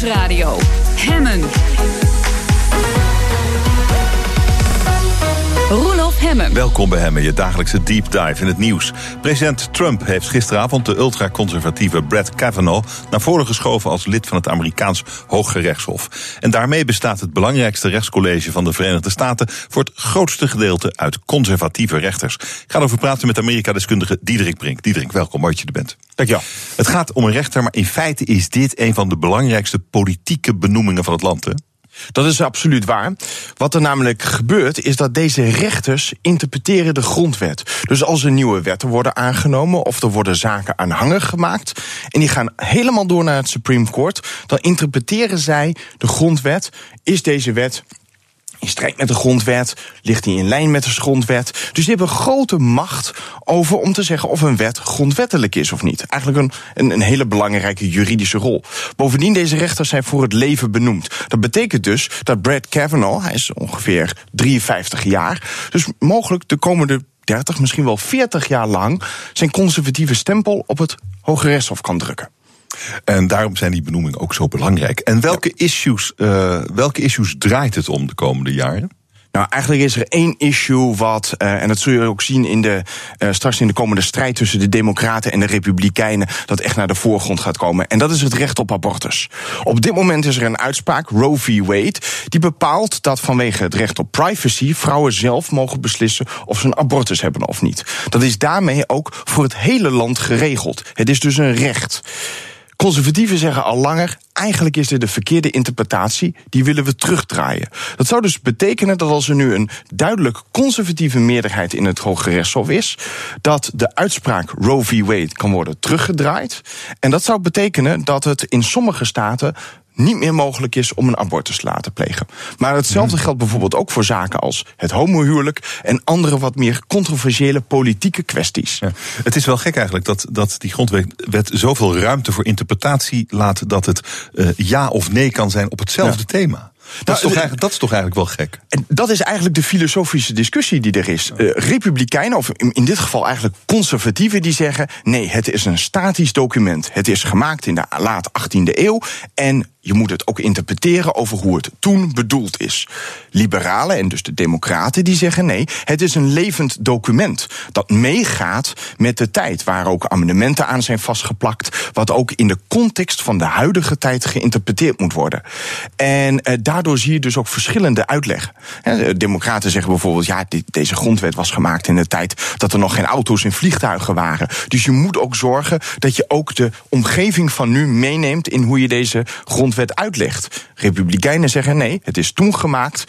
Nieuwsradio. Hemmen. Hemmen. Welkom bij Hemmen, je dagelijkse deep dive in het nieuws. President Trump heeft gisteravond de ultraconservatieve Brett Kavanaugh naar voren geschoven als lid van het Amerikaans Hooggerechtshof. En daarmee bestaat het belangrijkste rechtscollege van de Verenigde Staten voor het grootste gedeelte uit conservatieve rechters. Ik ga erover praten met Amerika-deskundige Diederik Brink. Diederik, welkom, mooi dat je er bent. Dankjewel. Het gaat om een rechter, maar in feite is dit een van de belangrijkste politieke benoemingen van het land. Hè? Dat is absoluut waar. Wat er namelijk gebeurt, is dat deze rechters interpreteren de grondwet. Dus als er nieuwe wetten worden aangenomen of er worden zaken aanhangig gemaakt en die gaan helemaal door naar het Supreme Court, dan interpreteren zij de grondwet. Is deze wet in strijd met de grondwet? Ligt die in lijn met de grondwet? Dus die hebben grote macht over om te zeggen of een wet grondwettelijk is of niet. Eigenlijk een, een, een, hele belangrijke juridische rol. Bovendien, deze rechters zijn voor het leven benoemd. Dat betekent dus dat Brad Kavanaugh, hij is ongeveer 53 jaar, dus mogelijk de komende 30, misschien wel 40 jaar lang zijn conservatieve stempel op het Hoge Rechtshof kan drukken. En daarom zijn die benoemingen ook zo belangrijk. En welke, issues, uh, welke issues draait het om de komende jaren? Nou, eigenlijk is er één issue wat, uh, en dat zul je ook zien in de, uh, straks in de komende strijd tussen de Democraten en de Republikeinen, dat echt naar de voorgrond gaat komen. En dat is het recht op abortus. Op dit moment is er een uitspraak, Roe v. Wade, die bepaalt dat vanwege het recht op privacy vrouwen zelf mogen beslissen of ze een abortus hebben of niet. Dat is daarmee ook voor het hele land geregeld. Het is dus een recht. Conservatieven zeggen al langer, eigenlijk is dit de verkeerde interpretatie, die willen we terugdraaien. Dat zou dus betekenen dat als er nu een duidelijk conservatieve meerderheid in het Hoge Rechtshof is, dat de uitspraak Roe v. Wade kan worden teruggedraaid. En dat zou betekenen dat het in sommige staten niet meer mogelijk is om een abortus te laten plegen. Maar hetzelfde geldt bijvoorbeeld ook voor zaken als het homohuwelijk en andere wat meer controversiële politieke kwesties. Ja. Het is wel gek eigenlijk dat, dat die grondwet zoveel ruimte voor interpretatie laat dat het uh, ja of nee kan zijn op hetzelfde ja. thema. Dat, nou, is toch eigenlijk, dat is toch eigenlijk wel gek? En dat is eigenlijk de filosofische discussie die er is. Uh, Republikeinen, of in dit geval eigenlijk conservatieven, die zeggen: nee, het is een statisch document. Het is gemaakt in de laat 18e eeuw. En je moet het ook interpreteren over hoe het toen bedoeld is. Liberalen en dus de Democraten die zeggen nee, het is een levend document dat meegaat met de tijd, waar ook amendementen aan zijn vastgeplakt, wat ook in de context van de huidige tijd geïnterpreteerd moet worden. En eh, daardoor zie je dus ook verschillende uitleggen. De Democraten zeggen bijvoorbeeld, ja, deze grondwet was gemaakt in de tijd dat er nog geen auto's en vliegtuigen waren. Dus je moet ook zorgen dat je ook de omgeving van nu meeneemt in hoe je deze grondwet grondwet uitlegt. Republikeinen zeggen nee, het is toen gemaakt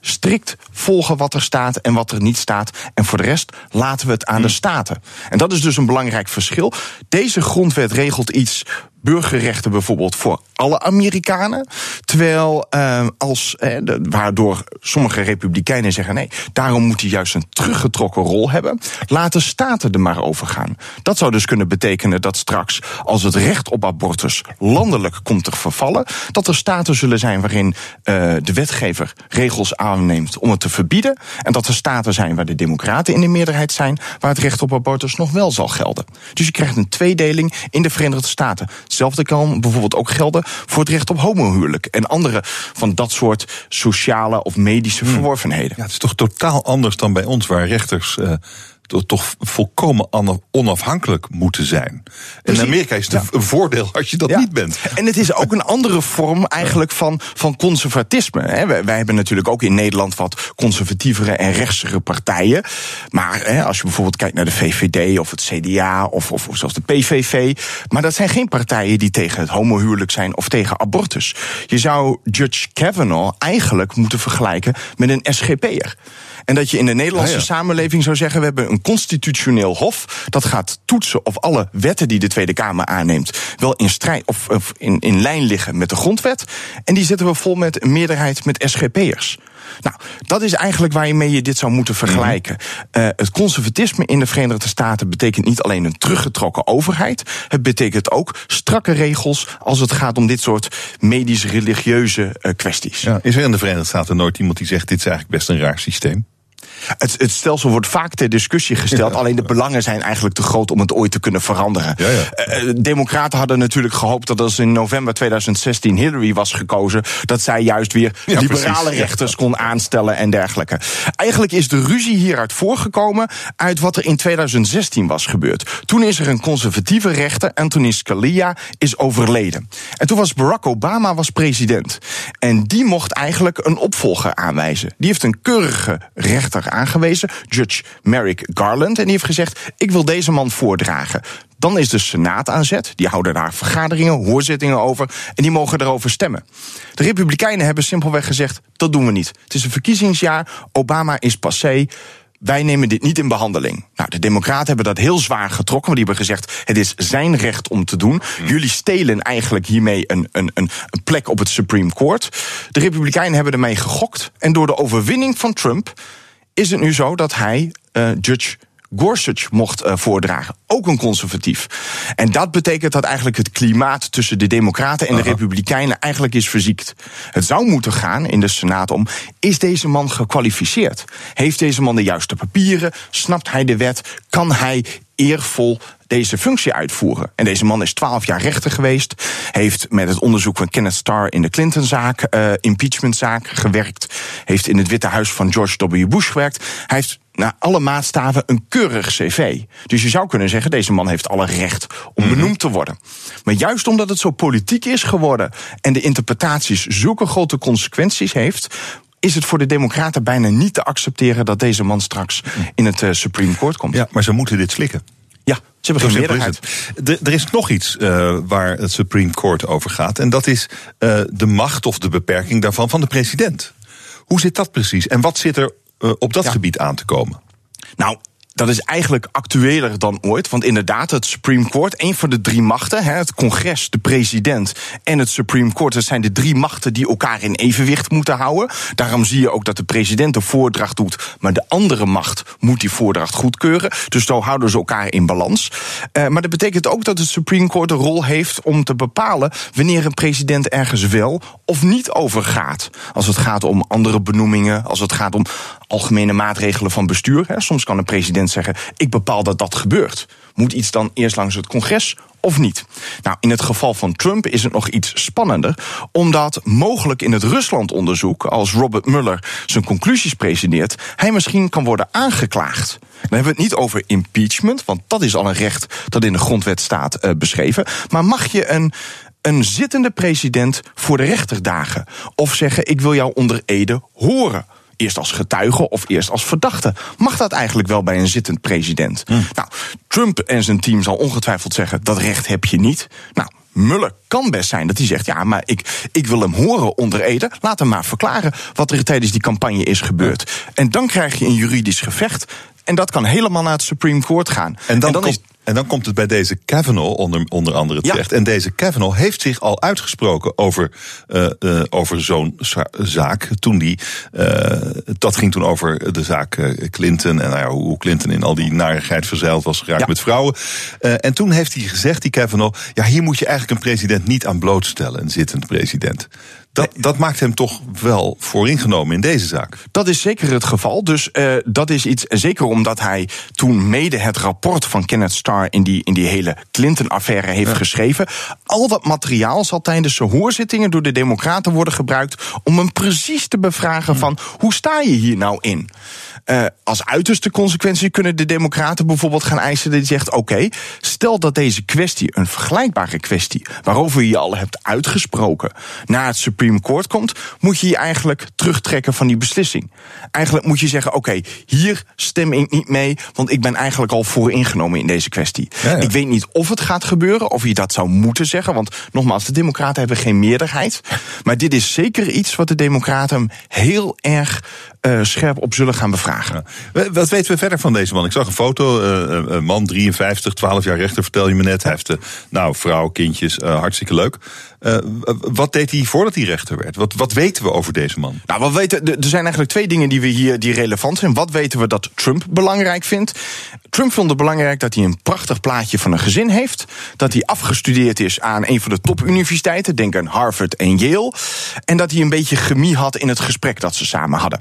strikt volgen wat er staat en wat er niet staat. En voor de rest laten we het aan de staten. En dat is dus een belangrijk verschil. Deze grondwet regelt iets burgerrechten bijvoorbeeld voor alle Amerikanen. Terwijl uh, als, eh, waardoor sommige republikeinen zeggen nee, daarom moet hij juist een teruggetrokken rol hebben. Laat de staten er maar over gaan. Dat zou dus kunnen betekenen dat straks, als het recht op abortus landelijk komt te vervallen, dat er staten zullen zijn waarin uh, de wetgever regels aanneemt om het te verbieden. En dat er staten zijn waar de democraten in de meerderheid zijn, waar het recht op abortus nog wel zal gelden. Dus je krijgt een tweedeling in de Verenigde Staten. Hetzelfde kan bijvoorbeeld ook gelden voor het recht op homohuwelijk en andere van dat soort sociale of medische verworvenheden. Ja, het is toch totaal anders dan bij ons, waar rechters. Uh toch volkomen onafhankelijk moeten zijn. En in Amerika is het een voordeel als je dat ja. niet bent. En het is ook een andere vorm eigenlijk van, van conservatisme. Wij, hebben natuurlijk ook in Nederland wat conservatievere en rechtsere partijen. Maar als je bijvoorbeeld kijkt naar de VVD of het CDA of, of, of zelfs de PVV. Maar dat zijn geen partijen die tegen het homohuwelijk zijn of tegen abortus. Je zou Judge Kavanaugh eigenlijk moeten vergelijken met een SGP'er. En dat je in de Nederlandse ah, ja. samenleving zou zeggen: we hebben een constitutioneel hof. Dat gaat toetsen of alle wetten die de Tweede Kamer aanneemt. wel in strijd of, of in, in lijn liggen met de grondwet. En die zetten we vol met een meerderheid met SGP'ers. Nou, dat is eigenlijk waarmee je dit zou moeten vergelijken. Uh, het conservatisme in de Verenigde Staten betekent niet alleen een teruggetrokken overheid. Het betekent ook strakke regels als het gaat om dit soort medisch-religieuze uh, kwesties. Ja, is er in de Verenigde Staten nooit iemand die zegt: dit is eigenlijk best een raar systeem? Het, het, stelsel wordt vaak ter discussie gesteld. Alleen de belangen zijn eigenlijk te groot om het ooit te kunnen veranderen. Ja, ja. Uh, Democraten hadden natuurlijk gehoopt dat als in november 2016 Hillary was gekozen, dat zij juist weer liberale rechters kon aanstellen en dergelijke. Eigenlijk is de ruzie hieruit voorgekomen uit wat er in 2016 was gebeurd. Toen is er een conservatieve rechter, Anthony Scalia, is overleden. En toen was Barack Obama was president. En die mocht eigenlijk een opvolger aanwijzen. Die heeft een keurige rechter aangewezen, Judge Merrick Garland. En die heeft gezegd: Ik wil deze man voordragen. Dan is de Senaat aan zet. Die houden daar vergaderingen, hoorzittingen over. En die mogen erover stemmen. De Republikeinen hebben simpelweg gezegd: dat doen we niet. Het is een verkiezingsjaar. Obama is passé wij nemen dit niet in behandeling. Nou, de Democraten hebben dat heel zwaar getrokken. Want die hebben gezegd: het is zijn recht om te doen. Hmm. Jullie stelen eigenlijk hiermee een, een, een, plek op het Supreme Court. De Republikeinen hebben ermee gegokt. En door de overwinning van Trump is het nu zo dat hij, uh, Judge Gorsuch mocht uh, voordragen. Ook een conservatief. En dat betekent dat eigenlijk het klimaat tussen de Democraten en de Republikeinen eigenlijk is verziekt. Het zou moeten gaan in de Senaat om: is deze man gekwalificeerd? Heeft deze man de juiste papieren? Snapt hij de wet? Kan hij eervol deze functie uitvoeren. En deze man is twaalf jaar rechter geweest. Heeft met het onderzoek van Kenneth Starr in de Clinton-zaak, uh, impeachmentzaak gewerkt. Heeft in het Witte Huis van George W. Bush gewerkt. Hij heeft naar alle maatstaven een keurig cv. Dus je zou kunnen zeggen, deze man heeft alle recht om mhm. benoemd te worden. Maar juist omdat het zo politiek is geworden en de interpretaties zulke grote consequenties heeft, is het voor de Democraten bijna niet te accepteren dat deze man straks in het uh, Supreme Court komt. Ja, maar ze moeten dit slikken. Ja, ze hebben geen meerderheid. Er is nog iets uh, waar het Supreme Court over gaat. En dat is uh, de macht of de beperking daarvan van de president. Hoe zit dat precies? En wat zit er uh, op dat ja. gebied aan te komen? Nou, dat is eigenlijk actueler dan ooit. Want inderdaad, het Supreme Court, een van de drie machten, het congres, de president en het Supreme Court, dat zijn de drie machten die elkaar in evenwicht moeten houden. Daarom zie je ook dat de president de voordracht doet, maar de andere macht moet die voordracht goedkeuren. Dus zo houden ze elkaar in balans. Uh, maar dat betekent ook dat het Supreme Court een rol heeft om te bepalen wanneer een president ergens wel of niet over gaat. Als het gaat om andere benoemingen, als het gaat om algemene maatregelen van bestuur. Soms kan een president zeggen: ik bepaal dat dat gebeurt. Moet iets dan eerst langs het congres of niet? Nou, in het geval van Trump is het nog iets spannender, omdat mogelijk in het Rusland-onderzoek, als Robert Mueller zijn conclusies presenteert, hij misschien kan worden aangeklaagd. Dan hebben we het niet over impeachment, want dat is al een recht dat in de grondwet staat uh, beschreven. Maar mag je een een zittende president voor de rechter dagen. Of zeggen: Ik wil jou onder Ede horen eerst als getuige of eerst als verdachte. Mag dat eigenlijk wel bij een zittend president? Hm. Nou, Trump en zijn team zal ongetwijfeld zeggen: dat recht heb je niet. Nou. Muller kan best zijn dat hij zegt: Ja, maar ik, ik wil hem horen onder Ede. Laat hem maar verklaren wat er tijdens die campagne is gebeurd. En dan krijg je een juridisch gevecht. En dat kan helemaal naar het Supreme Court gaan. En dan, en dan is en dan komt het bij deze Kavanaugh onder, onder andere terecht. Ja. En deze Kavanaugh heeft zich al uitgesproken over, uh, uh, over zo'n zaak. Toen die, uh, dat ging toen over de zaak Clinton. En nou ja, hoe Clinton in al die narigheid verzeild was geraakt ja. met vrouwen. en toen heeft hij gezegd, die Kavanaugh. Ja, hier moet je eigenlijk een president niet aan blootstellen, een zittend president. Dat, dat maakt hem toch wel vooringenomen in deze zaak. Dat is zeker het geval. Dus uh, dat is iets, zeker omdat hij toen mede het rapport van Kenneth Starr in die, in die hele Clinton-affaire heeft ja. geschreven. Al dat materiaal zal tijdens zijn hoorzittingen door de Democraten worden gebruikt om hem precies te bevragen van hoe sta je hier nou in? Uh, als uiterste consequentie kunnen de Democraten bijvoorbeeld gaan eisen dat hij zegt: oké, okay, stel dat deze kwestie, een vergelijkbare kwestie, waarover je je al hebt uitgesproken, naar het Supreme Court komt, moet je je eigenlijk terugtrekken van die beslissing. Eigenlijk moet je zeggen: oké, okay, hier stem ik niet mee, want ik ben eigenlijk al vooringenomen in deze kwestie. Ja, ja. Ik weet niet of het gaat gebeuren, of je dat zou moeten zeggen, want nogmaals, de Democraten hebben geen meerderheid. Maar dit is zeker iets wat de Democraten heel erg uh, scherp op zullen gaan bevragen. Ja. Wat weten we verder van deze man? Ik zag een foto, uh, een man 53, 12 jaar rechter, vertel je me net. Hij heeft, uh, nou, vrouw, kindjes, hartstikke leuk. wat deed hij voordat hij rechter werd? Wat, wat weten we over deze man? Nou, wat weten, er zijn eigenlijk twee dingen die we hier die relevant zijn. Wat weten we dat Trump belangrijk vindt? Trump vond het belangrijk dat hij een prachtig plaatje van een gezin heeft. Dat hij afgestudeerd is aan een van de topuniversiteiten, denk aan Harvard en Yale. En dat hij een beetje chemie had in het gesprek dat ze samen hadden.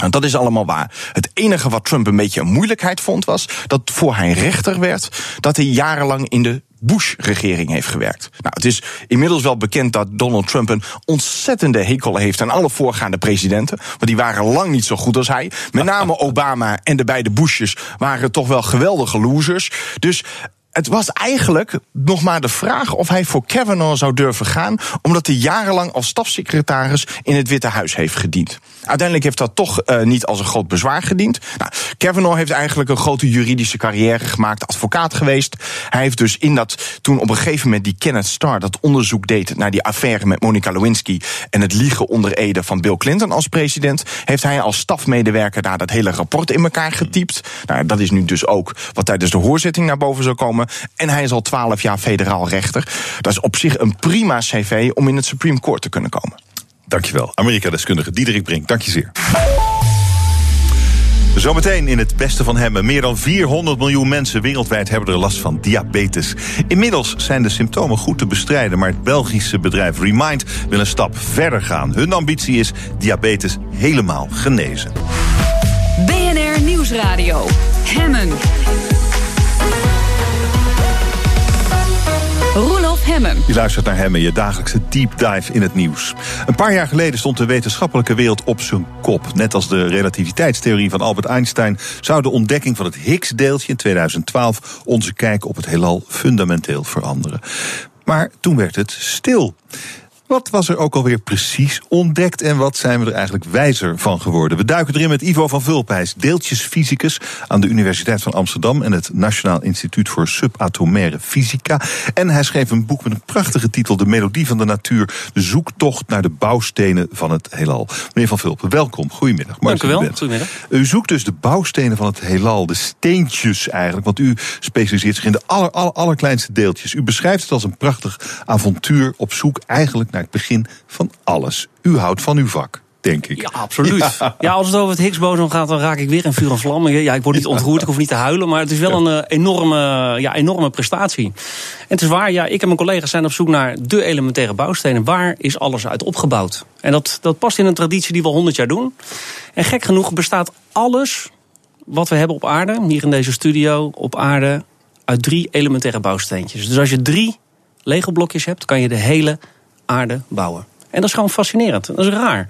Nou, dat is allemaal waar. Het enige wat Trump een beetje een moeilijkheid vond was dat voor hij rechter werd, dat hij jarenlang in de Bush-regering heeft gewerkt. Nou, het is inmiddels wel bekend dat Donald Trump een ontzettende hekel heeft aan alle voorgaande presidenten. Want die waren lang niet zo goed als hij. Met name Obama en de beide Bushes waren toch wel geweldige losers. Dus het was eigenlijk nog maar de vraag of hij voor Kavanaugh zou durven gaan, omdat hij jarenlang als stafsecretaris in het Witte Huis heeft gediend. Uiteindelijk heeft dat toch uh, niet als een groot bezwaar gediend. Nou, Kavanaugh heeft eigenlijk een grote juridische carrière gemaakt, advocaat geweest. Hij heeft dus in dat, toen op een gegeven moment die Kenneth Starr dat onderzoek deed naar die affaire met Monica Lewinsky en het liegen onder Ede van Bill Clinton als president, heeft hij als stafmedewerker daar dat hele rapport in elkaar getypt. Nou, dat is nu dus ook wat tijdens de hoorzitting naar boven zou komen. En hij is al twaalf jaar federaal rechter. Dat is op zich een prima cv om in het Supreme Court te kunnen komen. Dankjewel, Amerika-deskundige Diederik Brink. Dank je zeer. Zometeen in het beste van Hemmen. Meer dan 400 miljoen mensen wereldwijd hebben er last van diabetes. Inmiddels zijn de symptomen goed te bestrijden, maar het Belgische bedrijf Remind wil een stap verder gaan. Hun ambitie is diabetes helemaal genezen. BNR Nieuwsradio. Hemmen. Roelof Hemmen. Je luistert naar Hemmen, je dagelijkse deep dive in het nieuws. Een paar jaar geleden stond de wetenschappelijke wereld op zijn kop. Net als de relativiteitstheorie van Albert Einstein zou de ontdekking van het Higgs-deeltje in 2012 onze kijk op het heelal fundamenteel veranderen. Maar toen werd het stil. Wat was er ook alweer precies ontdekt en wat zijn we er eigenlijk wijzer van geworden? We duiken erin met Ivo van Vulpijs, deeltjesfysicus aan de Universiteit van Amsterdam en het Nationaal Instituut voor Subatomaire Fysica. En hij schreef een boek met een prachtige titel, De Melodie van de Natuur, de zoektocht naar de bouwstenen van het heelal. Meneer van Vulpen, welkom. Goedemiddag. Dank u wel. Goedemiddag. U zoekt dus de bouwstenen van het heelal, de steentjes eigenlijk, want u specialiseert zich in de aller, aller, allerkleinste deeltjes. U beschrijft het als een prachtig avontuur op zoek eigenlijk naar het begin van alles. U houdt van uw vak denk ik. Ja, absoluut. Ja. als het over het Higgs-boson gaat, dan raak ik weer in vuur en vlam. Ja, ik word niet ontroerd, ik hoef niet te huilen, maar het is wel een eh, enorme, ja, enorme prestatie. En het is waar, ja, ik en mijn collega's zijn op zoek naar de elementaire bouwstenen. Waar is alles uit opgebouwd? En dat, dat past in een traditie die we al honderd jaar doen. En gek genoeg bestaat alles wat we hebben op aarde, hier in deze studio, op aarde, uit drie elementaire bouwsteentjes. Dus als je drie Lego-blokjes hebt, kan je de hele aarde bouwen. En dat is gewoon fascinerend. Dat is raar.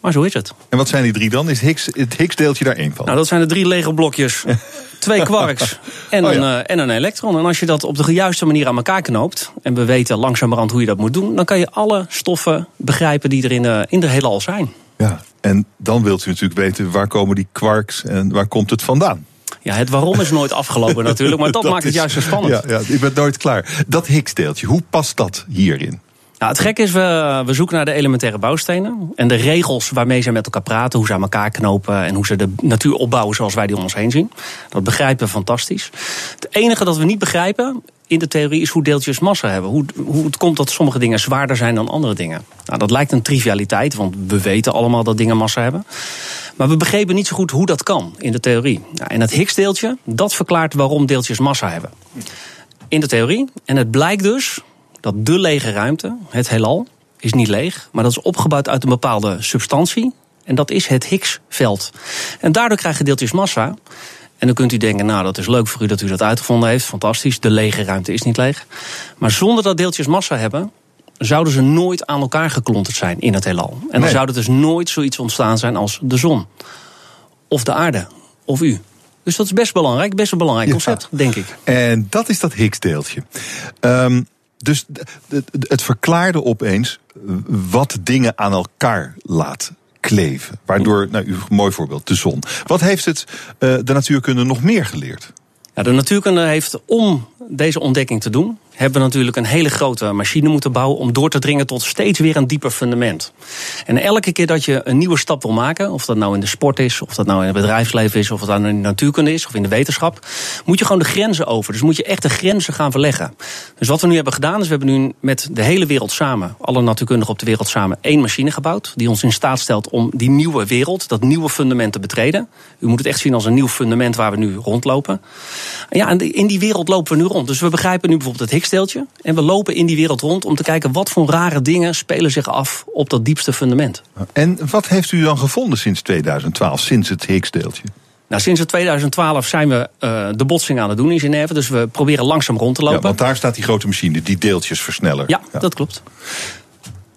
Maar zo is het. En wat zijn die drie dan? Is Higgs, het Higgs-deeltje daar één van? Nou, dat zijn de drie Lego-blokjes. twee quarks en, oh een, uh, en een elektron. En als je dat op de juiste manier aan elkaar knoopt... en we weten langzamerhand hoe je dat moet doen... dan kan je alle stoffen begrijpen die er in de, in de heelal zijn. Ja, en dan wilt u natuurlijk weten... waar komen die quarks en waar komt het vandaan? Ja, het waarom is nooit afgelopen natuurlijk, maar dat, maakt het juist zo spannend. Ja, ja, ik ben nooit klaar. Dat Higgs-deeltje, hoe past dat hierin? Nou, het gekke is, we, we zoeken naar de elementaire bouwstenen. En de regels waarmee ze met elkaar praten, hoe ze aan elkaar knopen en hoe ze de natuur opbouwen zoals wij die om ons heen zien. Dat begrijpen we fantastisch. Het enige dat we niet begrijpen in de theorie is hoe deeltjes massa hebben. Hoe, hoe het komt dat sommige dingen zwaarder zijn dan andere dingen. Nou, dat lijkt een trivialiteit, want we weten allemaal dat dingen massa hebben. Maar we begrepen niet zo goed hoe dat kan in de theorie. Nou, en het Higgs-deeltje, dat verklaart waarom deeltjes massa hebben. In de theorie. En het blijkt dus dat de lege ruimte, het heelal, is niet leeg, maar dat is opgebouwd uit een bepaalde substantie. En dat is het Higgsveld. En daardoor krijgen deeltjes massa. En dan kunt u denken, nou dat is leuk voor u dat u dat uitgevonden heeft. Fantastisch, de lege ruimte is niet leeg. Maar zonder dat deeltjes massa hebben, zouden ze nooit aan elkaar geklonterd zijn in het heelal. En dan zou er dus nooit zoiets ontstaan zijn als de zon. Of de aarde. Of u. Dus dat is best belangrijk, best een belangrijk concept, denk ik. En dat is dat Higgs-deeltje. Um, dus het verklaarde opeens wat dingen aan elkaar laat kleven. Waardoor, nou, een mooi voorbeeld, de zon. Wat heeft het uh, de natuurkunde nog meer geleerd? Ja, de natuurkunde heeft om deze ontdekking te doen, hebben natuurlijk een hele grote machine moeten bouwen om door te dringen tot steeds weer een dieper fundament. En elke keer dat je een nieuwe stap wil maken, of dat nou in de sport is, of dat nou in het bedrijfsleven is, of dat nou in de natuurkunde is, of in de wetenschap, moet je gewoon de grenzen over. Dus moet je echt de grenzen gaan verleggen. Dus wat we nu hebben gedaan, is we hebben nu met de hele wereld samen, alle natuurkundigen op de wereld samen, één machine gebouwd, die ons in staat stelt om die nieuwe wereld, dat nieuwe fundament te betreden. U moet het echt zien als een nieuw fundament waar we nu rondlopen. Ja, en in die wereld lopen we nu rond. Dus we begrijpen nu bijvoorbeeld het Higgs Higgsdeeltje. En we lopen in die wereld rond om te kijken wat voor rare dingen spelen zich af op dat diepste fundament. En wat heeft u dan gevonden sinds 2012, sinds het Higgsdeeltje? Nou, sinds 2012 zijn we uh, de botsing aan het doen in Genève. Dus we proberen langzaam rond te lopen. Ja, want daar staat die grote machine, die deeltjesversneller. Ja, ja. dat klopt.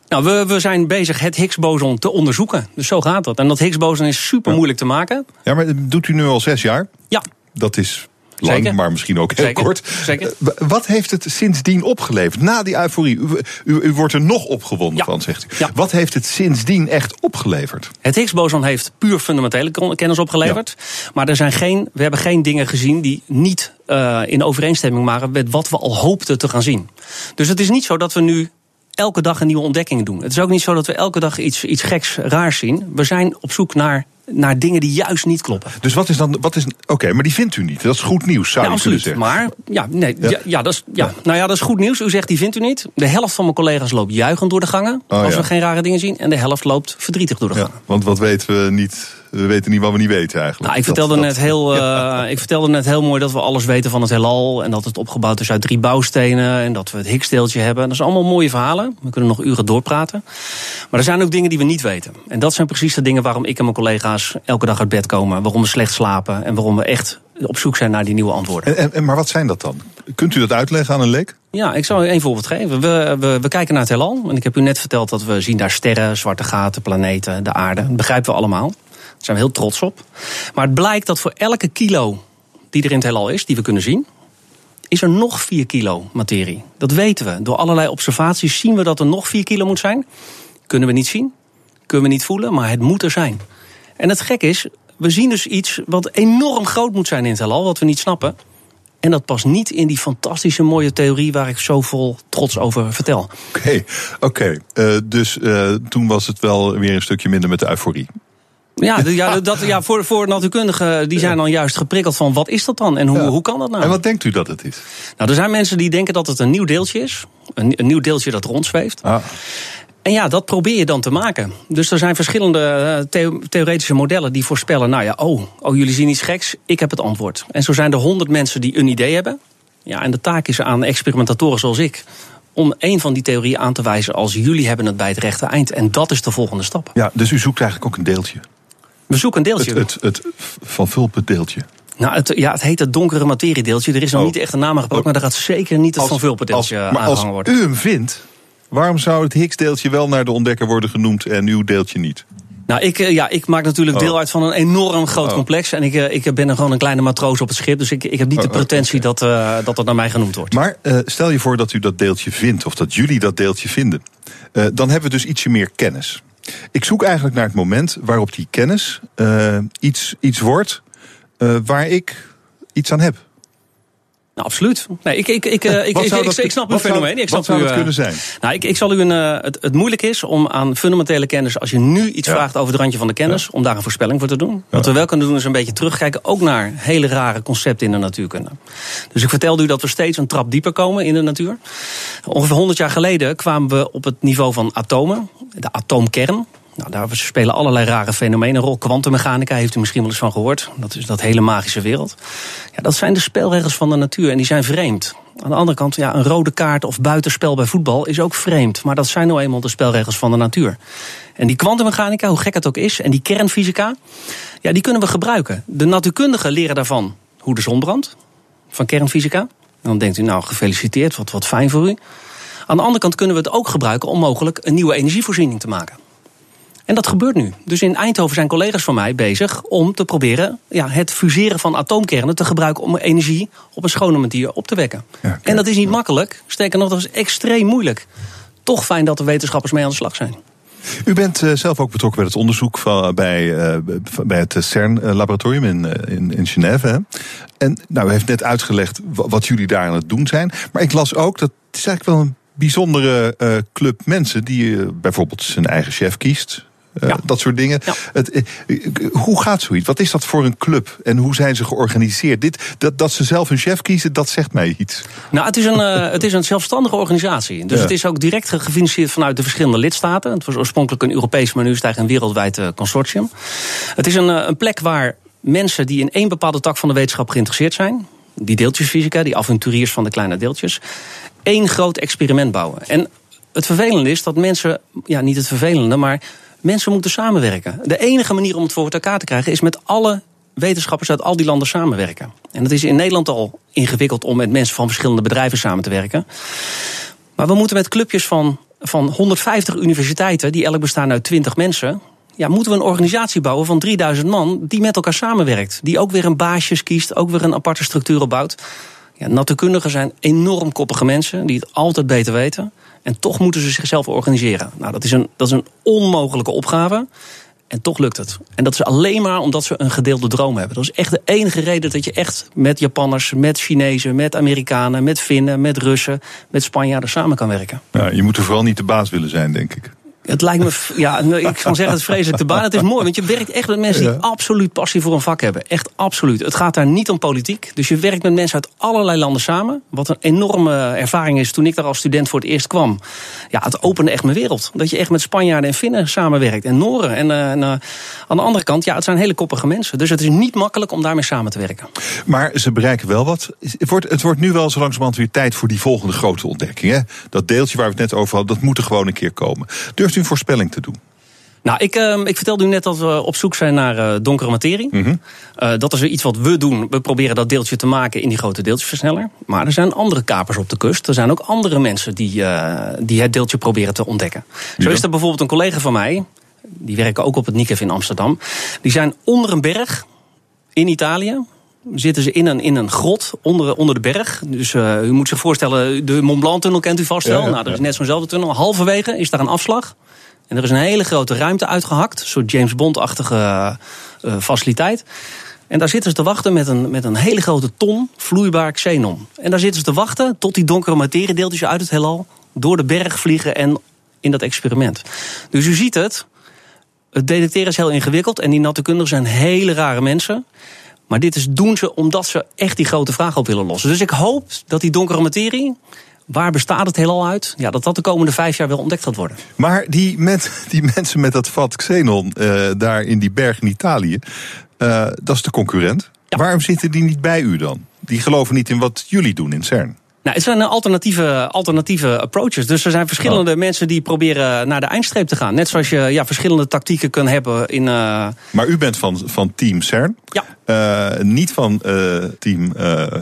Nou, we, we zijn bezig het Higgs-boson te onderzoeken. Dus zo gaat dat. En dat Higgs-boson is super moeilijk te maken. Ja, maar dat doet u nu al zes jaar? Ja. Dat is lang, Zeker. maar misschien ook heel Zeker. kort. Zeker. Wat heeft het sindsdien opgeleverd? Na die euforie, u, u, u wordt er nog opgewonden ja. van, zegt u. Ja. Wat heeft het sindsdien echt opgeleverd? Het Higgs-boson heeft puur fundamentele kennis opgeleverd. Ja. Maar er zijn geen, we hebben geen dingen gezien die niet uh, in overeenstemming waren met wat we al hoopten te gaan zien. Dus het is niet zo dat we nu elke dag een nieuwe ontdekking doen. Het is ook niet zo dat we elke dag iets, iets geks raars zien. We zijn op zoek naar naar dingen die juist niet kloppen. Dus wat is dan. Wat is, Oké, okay, maar die vindt u niet. Dat is goed nieuws, zou ja, je absoluut. kunnen zeggen. Maar ja, nee, ja. Ja, ja, dat is, ja. Nou ja, dat is goed nieuws. U zegt die vindt u niet. De helft van mijn collega's loopt juichend door de gangen. Oh, als we geen rare dingen zien. En de helft loopt verdrietig door de gangen. want wat weten we niet? We weten niet wat we niet weten eigenlijk. Nou, ik, vertelde dat, net heel, uh, ik vertelde net heel mooi dat we alles weten van het heelal. En dat het opgebouwd is uit drie bouwstenen. En dat we het Higgsdeeltje hebben. Dat zijn allemaal mooie verhalen. We kunnen nog uren doorpraten. Maar er zijn ook dingen die we niet weten. En dat zijn precies de dingen waarom ik en mijn collega's elke dag uit bed komen. Waarom we slecht slapen. En waarom we echt op zoek zijn naar die nieuwe antwoorden. En, en, maar wat zijn dat dan? Kunt u dat uitleggen aan een leek? Ja, ik zal u één voorbeeld geven. We, we, we kijken naar het heelal. En ik heb u net verteld dat we zien daar sterren, zwarte gaten, planeten, de aarde. Dat begrijpen we allemaal. Daar zijn we heel trots op. Maar het blijkt dat voor elke kilo die er in het heelal is, die we kunnen zien, is er nog 4 kilo materie. Dat weten we. Door allerlei observaties zien we dat er nog 4 kilo moet zijn. Kunnen we niet zien, kunnen we niet voelen, maar het moet er zijn. En het gek is, we zien dus iets wat enorm groot moet zijn in het heelal, wat we niet snappen. En dat past niet in die fantastische mooie theorie waar ik zo vol trots over vertel. Oké, oké. Uh, dus uh, toen was het wel weer een stukje minder met de euforie. Ja, ja, dat, ja voor, voor natuurkundigen die zijn dan juist geprikkeld van wat is dat dan en hoe, ja. hoe kan dat nou? En wat denkt u dat het is? Nou, er zijn mensen die denken dat het een nieuw deeltje is. Een, een nieuw deeltje dat rondzweeft. Ah. En ja, dat probeer je dan te maken. Dus er zijn verschillende the theoretische modellen die voorspellen: nou ja, oh, oh, jullie zien iets geks, ik heb het antwoord. En zo zijn er honderd mensen die een idee hebben. Ja, en de taak is aan experimentatoren zoals ik om een van die theorieën aan te wijzen als jullie hebben het bij het rechte eind. En dat is de volgende stap. Ja, dus u zoekt eigenlijk ook een deeltje. We zoeken een deeltje. Het, het, het van Vulpen deeltje. Nou, het, ja, het heet het donkere materiedeeltje. Er is nog Oh. niet echt een naam gebruikt, Oh. maar daar gaat zeker niet het Als- van Vulpen deeltje als- Maar als worden. u hem vindt, waarom zou het Higgs-deeltje wel naar de ontdekker worden genoemd en uw deeltje niet? Nou, ik, eh, ja, ik maak natuurlijk Oh. deel uit van een enorm groot Oh. complex. En ik, eh, ik ben er gewoon een kleine matroos op het schip. Dus ik, ik heb niet de pretentie dat, eh, dat het naar mij genoemd wordt. Maar eh, stel je voor dat u dat deeltje vindt, of dat jullie dat deeltje vinden. Eh, dan hebben we dus ietsje meer kennis. Ik zoek eigenlijk naar het moment waarop die kennis eh, iets, iets wordt eh, waar ik iets aan heb. Nou, absoluut. Nee, ik, ik, ik, eh, ik, Wat ik, ik, ik snap uw zou- fenomeen. Ik wat zou dat eh, kunnen zijn? Nou, ik, ik zal u een. eh, het, het moeilijk is om aan fundamentele kennis, als je nu iets Ja. vraagt over het randje van de kennis, om daar een voorspelling voor te doen. Wat we wel kunnen doen is een beetje terugkijken, ook naar hele rare concepten in de natuurkunde. Dus ik vertelde u dat we steeds een trap dieper komen in de natuur. Ongeveer 100 jaar geleden kwamen we op het niveau van atomen, de atoomkern. Nou, daar spelen allerlei rare fenomenen een rol. Kwantummechanica heeft u misschien wel eens van gehoord. Dat is dat hele magische wereld. Ja, dat zijn de spelregels van de natuur en die zijn vreemd. Aan de andere kant, ja, een rode kaart of buitenspel bij voetbal is ook vreemd. Maar dat zijn nou eenmaal de spelregels van de natuur. En die kwantummechanica, hoe gek het ook is, en die kernfysica, ja, die kunnen we gebruiken. De natuurkundigen leren daarvan hoe de zon brandt, van kernfysica. Dan denkt u, nou, gefeliciteerd, wat, wat fijn voor u. Aan de andere kant kunnen we het ook gebruiken om mogelijk een nieuwe energievoorziening te maken. En dat gebeurt nu. Dus in Eindhoven zijn collega's van mij bezig om te proberen ja, het fuseren van atoomkernen te gebruiken om energie op een schone manier op te wekken. Ja, en dat is niet makkelijk. Sterker nog, dat is extreem moeilijk. Toch fijn dat de wetenschappers mee aan de slag zijn. U bent eh, zelf ook betrokken bij het onderzoek van, bij, eh, bij het CERN-laboratorium in, eh, in, in Genève. Hè? En nou, u heeft net uitgelegd wa- wat jullie daar aan het doen zijn. Maar ik las ook dat het is eigenlijk wel een bijzondere eh, club mensen die eh, bijvoorbeeld zijn eigen chef kiest. Eh, Ja. Dat soort dingen. Ja. Het, eh, hoe gaat zoiets? Wat is dat voor een club? En hoe zijn ze georganiseerd? Dit, dat, dat ze zelf hun chef kiezen, dat zegt mij iets. Nou, het is een, eh, het is een zelfstandige organisatie. Dus Ja. het is ook direct ge- gefinancierd vanuit de verschillende lidstaten. Het was oorspronkelijk een Europees, maar nu is het eigenlijk een wereldwijd consortium. Het is een, een plek waar mensen die in één bepaalde tak van de wetenschap geïnteresseerd zijn. Die deeltjesfysica, die avonturiers van de kleine deeltjes. één groot experiment bouwen. En het vervelende is dat mensen, ja, niet het vervelende, maar mensen moeten samenwerken. De enige manier om het voor elkaar te krijgen is met alle wetenschappers uit al die landen samenwerken. En dat is in Nederland al ingewikkeld om met mensen van verschillende bedrijven samen te werken. Maar we moeten met clubjes van, van 150 universiteiten, die elk bestaan uit 20 mensen. Ja, moeten we een organisatie bouwen van 3000 man die met elkaar samenwerkt. Die ook weer een baasjes kiest, ook weer een aparte structuur opbouwt. Ja, zijn enorm koppige mensen die het altijd beter weten. En toch moeten ze zichzelf organiseren. Nou, dat is een, dat is een onmogelijke opgave. En toch lukt het. En dat is alleen maar omdat ze een gedeelde droom hebben. Dat is echt de enige reden dat je echt met Japanners, met Chinezen, met Amerikanen, met Finnen, met Russen, met Spanjaarden samen kan werken. Ja, je moet er vooral niet de baas willen zijn, denk ik. Het lijkt me, ja, ik kan zeggen, het vreselijk te baan. Het is mooi, want je werkt echt met mensen die absoluut passie voor een vak hebben. Echt absoluut. Het gaat daar niet om politiek. Dus je werkt met mensen uit allerlei landen samen. Wat een enorme ervaring is toen ik daar als student voor het eerst kwam. Ja, het opende echt mijn wereld. Dat je echt met Spanjaarden en Finnen samenwerkt. En Noren. En, uh, en uh, aan de andere kant, ja, het zijn hele koppige mensen. Dus het is niet makkelijk om daarmee samen te werken. Maar ze bereiken wel wat. Het wordt, het wordt nu wel zo langzamerhand weer tijd voor die volgende grote ontdekking. Hè? Dat deeltje waar we het net over hadden, dat moet er gewoon een keer komen. Durft u een voorspelling te doen? Nou, ik, uh, ik vertelde u net dat we op zoek zijn naar uh, donkere materie. Mm -hmm. uh, dat is iets wat we doen. We proberen dat deeltje te maken in die grote deeltjesversneller. Maar er zijn andere kapers op de kust. Er zijn ook andere mensen die, die het deeltje proberen te ontdekken. Ja. Zo is er bijvoorbeeld een collega van mij. Die werken ook op het NICEF in Amsterdam. Die zijn onder een berg in Italië zitten ze in een, in een grot onder, onder de berg. Dus uh, u moet zich voorstellen, de Mont Blanc-tunnel kent u vast wel. Ja, ja, nou, dat is net zo'nzelfde tunnel. Halverwege is daar een afslag. En er is een hele grote ruimte uitgehakt. Een soort James Bond-achtige uh, faciliteit. En daar zitten ze te wachten met een, met een hele grote ton vloeibaar xenon. En daar zitten ze te wachten tot die donkere materiedeeltjes uit het heelal... door de berg vliegen en in dat experiment. Dus u ziet het, het detecteren is heel ingewikkeld... en die natuurkundigen zijn hele rare mensen... Maar dit is, doen ze omdat ze echt die grote vraag op willen lossen. Dus ik hoop dat die donkere materie. Waar bestaat het heelal uit? Ja, dat dat de komende vijf jaar wel ontdekt gaat worden. Maar die, met, die mensen met dat vat xenon uh, daar in die berg in Italië, uh, dat is de concurrent. Ja. Waarom zitten die niet bij u dan? Die geloven niet in wat jullie doen in CERN. Nou, het zijn alternatieve, alternatieve approaches. Dus er zijn verschillende oh. mensen die proberen naar de eindstreep te gaan. Net zoals je ja, verschillende tactieken kunt hebben in. Uh... Maar u bent van, van team CERN. Ja. Uh, niet van uh, team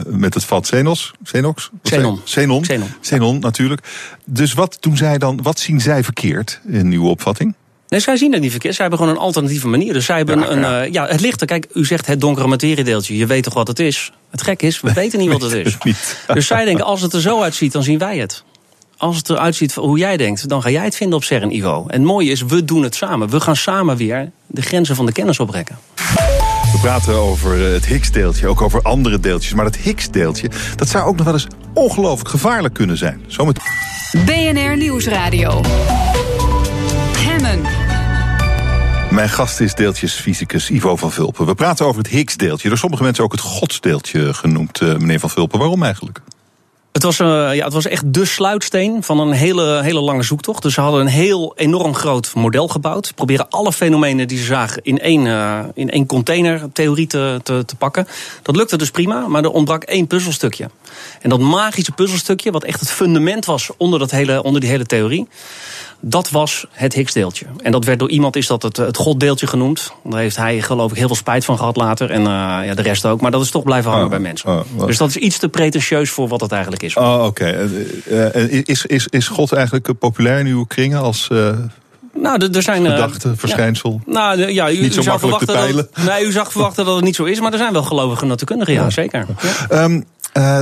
met het vat Xenos. Xenox? Xenon. Xenon. Xenon. Xenon, natuurlijk. Dus wat doen zij dan? Wat zien zij verkeerd in uw opvatting? Nee, zij zien het niet verkeerd. Zij hebben gewoon een alternatieve manier. Dus zij hebben ja, een. Ja. Uh, ja, het licht. Kijk, u zegt het donkere materiedeeltje. Je weet toch wat het is? Het gek is, we weten niet wat het is. Dus zij denken, als het er zo uitziet, dan zien wij het. Als het eruit ziet hoe jij denkt, dan ga jij het vinden op CERN-niveau. En het mooie is, we doen het samen. We gaan samen weer de grenzen van de kennis oprekken. We praten over het Higgs-deeltje, ook over andere deeltjes. Maar het Higgs-deeltje, dat zou ook nog wel eens ongelooflijk gevaarlijk kunnen zijn. Zometeen. BNR Nieuwsradio. Mijn gast is deeltjesfysicus Ivo van Vulpen. We praten over het Higgs-deeltje. Door sommige mensen ook het godsdeeltje genoemd, uh, meneer van Vulpen. Waarom eigenlijk? Het was, uh, ja, het was echt de sluitsteen van een hele, hele lange zoektocht. Dus ze hadden een heel enorm groot model gebouwd. Proberen alle fenomenen die ze zagen in één, uh, in één containertheorie te, te, te pakken. Dat lukte dus prima, maar er ontbrak één puzzelstukje. En dat magische puzzelstukje, wat echt het fundament was onder, dat hele, onder die hele theorie. Dat was het Higgs-deeltje. En dat werd door iemand, is dat het, het goddeeltje genoemd. Daar heeft hij geloof ik heel veel spijt van gehad later. En uh, ja, de rest ook. Maar dat is toch blijven hangen oh, bij mensen. Oh, dus dat is iets te pretentieus voor wat het eigenlijk is. Oh, oké. Okay. Uh, is, is, is God eigenlijk populair in uw kringen als... Uh... Nou, er zijn. Gedachte, verschijnsel. Ja. Nou, ja, u, niet zo u zou makkelijk te peilen. Dat, nee, u zag verwachten dat het niet zo is, maar er zijn wel gelovige natuurkundigen, ja, ja zeker. Ja. Um, uh,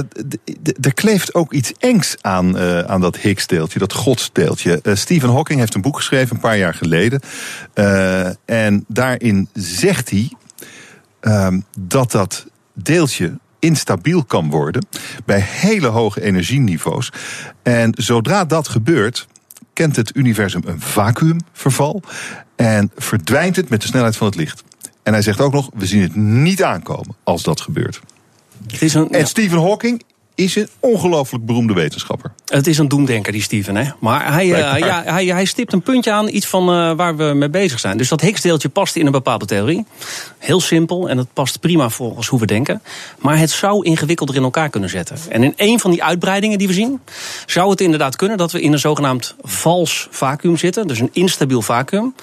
er kleeft ook iets engs aan, uh, aan dat Higgs-deeltje, dat godsdeeltje. Uh, Stephen Hawking heeft een boek geschreven een paar jaar geleden. en daarin zegt hij dat dat deeltje instabiel kan worden bij hele hoge energieniveaus. En zodra dat gebeurt, kent het universum een vacuümverval en verdwijnt het met de snelheid van het licht. En hij zegt ook nog: we zien het niet aankomen als dat gebeurt. Een, en Stephen Hawking is een ongelooflijk beroemde wetenschapper. Het is een doemdenker, die Steven. Hè? Maar hij, uh, ja, hij, hij stipt een puntje aan iets van uh, waar we mee bezig zijn. Dus dat Higgs-deeltje past in een bepaalde theorie. Heel simpel en het past prima volgens hoe we denken. Maar het zou ingewikkelder in elkaar kunnen zetten. En in een van die uitbreidingen die we zien, zou het inderdaad kunnen dat we in een zogenaamd vals vacuüm zitten. Dus een instabiel vacuüm.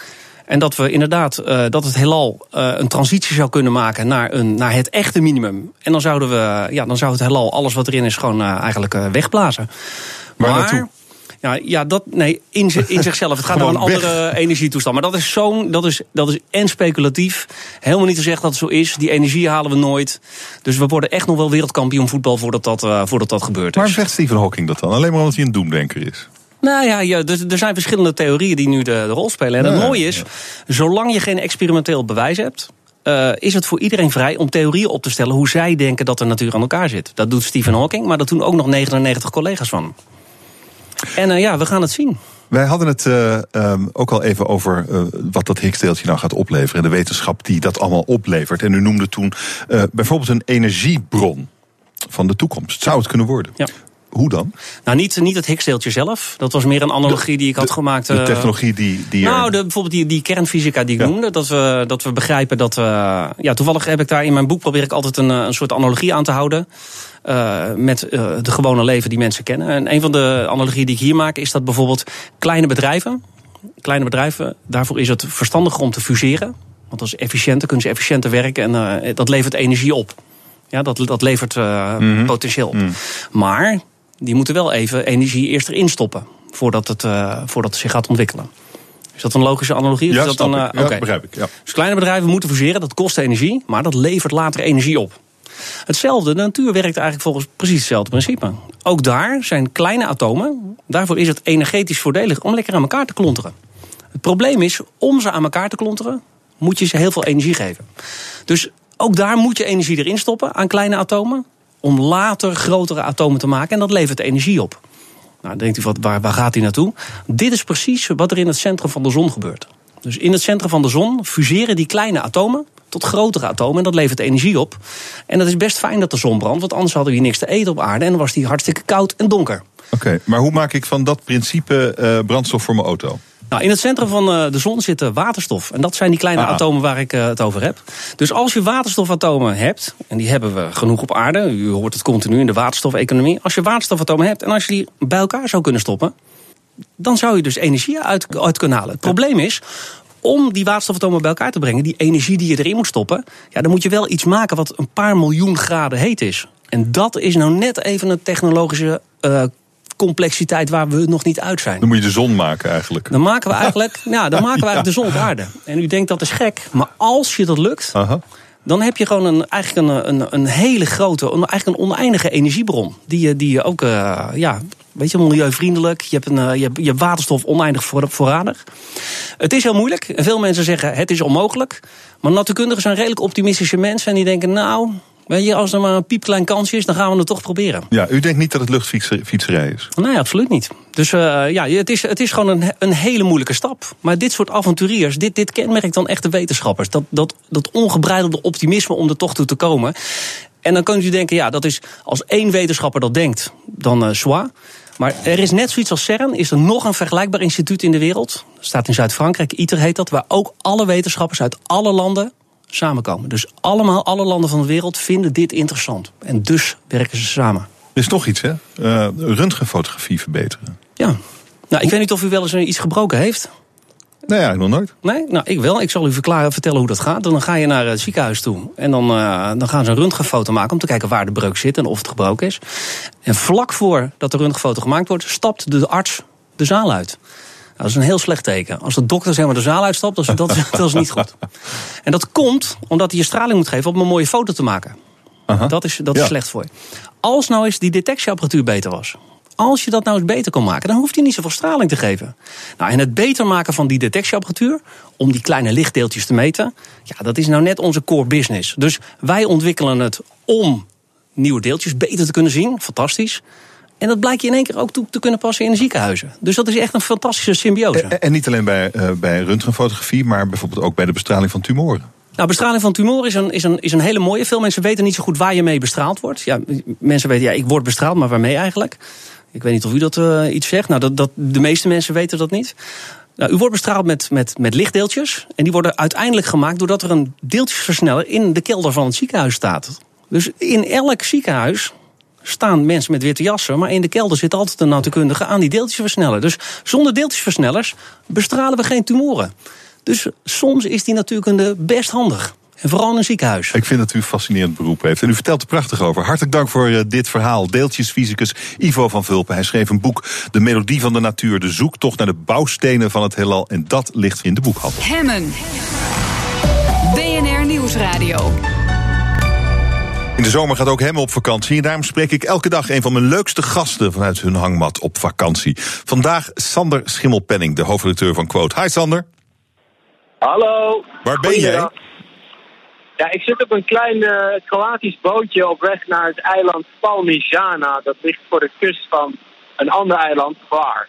En dat we inderdaad, uh, dat het heelal uh, een transitie zou kunnen maken naar, een, naar het echte minimum. En dan zouden we, ja, dan zou het heelal, alles wat erin is, gewoon uh, eigenlijk wegblazen. Maar, naartoe? Ja, ja, dat, nee, in, in zichzelf. Het gaat naar een andere energietoestand. Maar dat is zo'n, dat is, dat is en speculatief. Helemaal niet te zeggen dat het zo is. Die energie halen we nooit. Dus we worden echt nog wel wereldkampioen voetbal voordat dat, voordat dat gebeurt. Waarom zegt Stephen Hawking dat dan? Alleen maar omdat hij een doemdenker is? Nou ja, ja er, er, zijn verschillende theorieën die nu de, de rol spelen. En het mooie is, zolang je geen experimenteel bewijs hebt. Uh, is het voor iedereen vrij om theorieën op te stellen hoe zij denken dat de natuur aan elkaar zit. Dat doet Stephen Hawking, maar dat doen ook nog 99 collega's van hem. En uh, ja, we gaan het zien. Wij hadden het uh, um, ook al even over uh, wat dat Higgsdeeltje nou gaat opleveren. En de wetenschap die dat allemaal oplevert. En u noemde toen bijvoorbeeld een energiebron van de toekomst. Zou het kunnen worden? Ja. Hoe dan? Nou, niet, niet het Higgsdeeltje zelf. Dat was meer een analogie de, die ik had de, gemaakt. De technologie die. die nou, de, bijvoorbeeld die, die kernfysica die ik ja. noemde. Dat we, dat we begrijpen dat we. Ja, toevallig heb ik daar in mijn boek probeer ik altijd een, een soort analogie aan te houden. Uh, met uh, de gewone leven die mensen kennen. En een van de analogieën die ik hier maak is dat bijvoorbeeld kleine bedrijven. Kleine bedrijven, daarvoor is het verstandiger om te fuseren. Want dat is efficiënter, kunnen ze efficiënter werken en uh, dat levert energie op. Ja, dat, dat levert mm -hmm. potentieel op. Mm. Maar die moeten wel even energie eerst erin stoppen. Voordat het, voordat het zich gaat ontwikkelen. Is dat een logische analogie? Ja, is dat dan, ja, okay. begrijp ik. Ja. Dus kleine bedrijven moeten fuseren, dat kost energie, maar dat levert later energie op. Hetzelfde, de natuur werkt eigenlijk volgens precies hetzelfde principe. Ook daar zijn kleine atomen. Daarvoor is het energetisch voordelig om lekker aan elkaar te klonteren. Het probleem is, om ze aan elkaar te klonteren, moet je ze heel veel energie geven. Dus ook daar moet je energie erin stoppen aan kleine atomen. Om later grotere atomen te maken. En dat levert energie op. Nou, denkt u, wat, waar, gaat hij naartoe? Dit is precies wat er in het centrum van de zon gebeurt. Dus in het centrum van de zon fuseren die kleine atomen tot grotere atomen. En dat levert energie op. En dat is best fijn dat de zon brandt, want anders hadden we hier niks te eten op aarde. En dan was die hartstikke koud en donker. Oké, maar hoe maak ik van dat principe uh, brandstof voor mijn auto? Nou, in het centrum van uh, de zon zit waterstof. En dat zijn die kleine ah. atomen waar ik uh, het over heb. Dus als je waterstofatomen hebt, en die hebben we genoeg op aarde. U hoort het continu in de waterstofeconomie. Als je waterstofatomen hebt en als je die bij elkaar zou kunnen stoppen. Dan zou je dus energie uit, uit kunnen halen. Het probleem is, om die waterstofatomen bij elkaar te brengen, die energie die je erin moet stoppen, ja, dan moet je wel iets maken wat een paar miljoen graden heet is. En dat is nou net even een technologische uh, complexiteit waar we nog niet uit zijn. Dan moet je de zon maken eigenlijk. Dan maken we eigenlijk, ja, dan maken we eigenlijk de zon op aarde. En u denkt dat is gek, maar als je dat lukt, Aha. dan heb je gewoon een, eigenlijk een, een, een hele grote, een, eigenlijk een oneindige energiebron. Die je, die je ook, uh, ja, weet je, milieuvriendelijk. Je hebt, een, uh, je hebt, je hebt waterstof oneindig voor, voorradig. Het is heel moeilijk. En veel mensen zeggen het is onmogelijk. Maar natuurkundigen zijn redelijk optimistische mensen. En die denken, nou, Weet je, als er maar een piepklein kansje is, dan gaan we het toch proberen. Ja, u denkt niet dat het luchtfietserij is? Nee, absoluut niet. Dus uh, ja, het is, het is gewoon een, een hele moeilijke stap. Maar dit soort avonturiers, dit, dit kenmerkt dan echt de wetenschappers. Dat, dat, dat ongebreidelde optimisme om er toch toe te komen. En dan kunt u denken, ja, dat is als één wetenschapper dat denkt, dan uh, zwaar. Maar er is net zoiets als CERN. Is er nog een vergelijkbaar instituut in de wereld? Dat staat in Zuid-Frankrijk, ITER heet dat. Waar ook alle wetenschappers uit alle landen samenkomen. Dus allemaal, alle landen van de wereld vinden dit interessant. En dus werken ze samen. Er is toch iets, hè? Uh, röntgenfotografie verbeteren. Ja. Nou, ik weet niet of u wel eens iets gebroken heeft. Nee, ja, nog nooit. Nee? Nou, ik wel. Ik zal u verklaren, vertellen hoe dat gaat. Dan ga je naar het ziekenhuis toe. En dan, uh, dan gaan ze een röntgenfoto maken om te kijken waar de breuk zit en of het gebroken is. En vlak voordat de röntgenfoto gemaakt wordt, stapt de arts de zaal uit. Nou, dat is een heel slecht teken. Als de dokter zeg maar, de zaal uitstapt, dat is, dat, dat is niet goed. En dat komt omdat hij je straling moet geven om een mooie foto te maken. Aha. Dat is, dat is slecht voor je. Als nou eens die detectieapparatuur beter was. Als je dat nou eens beter kon maken, dan hoeft hij niet zoveel straling te geven. Nou, en het beter maken van die detectieapparatuur, om die kleine lichtdeeltjes te meten, ja, dat is nou net onze core business. Dus wij ontwikkelen het om nieuwe deeltjes beter te kunnen zien. Fantastisch. En dat blijkt je in één keer ook toe te kunnen passen in de ziekenhuizen. Dus dat is echt een fantastische symbiose. En, en niet alleen bij, uh, bij röntgenfotografie, maar bijvoorbeeld ook bij de bestraling van tumoren. Nou, bestraling van tumoren is een, is, een, is een hele mooie. Veel mensen weten niet zo goed waar je mee bestraald wordt. Ja, mensen weten, ja, ik word bestraald, maar waarmee eigenlijk? Ik weet niet of u dat uh, iets zegt. Nou, dat, dat, de meeste mensen weten dat niet. Nou, u wordt bestraald met, met, met lichtdeeltjes. En die worden uiteindelijk gemaakt doordat er een deeltjesversneller in de kelder van het ziekenhuis staat. Dus in elk ziekenhuis staan mensen met witte jassen. Maar in de kelder zit altijd een natuurkundige aan die deeltjesversneller. Dus zonder deeltjesversnellers bestralen we geen tumoren. Dus soms is die natuurkunde best handig. En vooral in een ziekenhuis. Ik vind dat u een fascinerend beroep heeft. En u vertelt er prachtig over. Hartelijk dank voor uh, dit verhaal. Deeltjesfysicus Ivo van Vulpen. Hij schreef een boek, De Melodie van de Natuur. De zoektocht naar de bouwstenen van het heelal. En dat ligt in de boekhandel. Hemmen. BNR Nieuwsradio. In de zomer gaat ook hem op vakantie. En daarom spreek ik elke dag een van mijn leukste gasten vanuit hun hangmat op vakantie. Vandaag Sander Schimmelpenning, de hoofdredacteur van Quote. Hi Sander. Hallo. Waar ben jij? Ja, ik zit op een klein uh, Kroatisch bootje op weg naar het eiland Palmijana. Dat ligt voor de kust van een ander eiland, Hvar,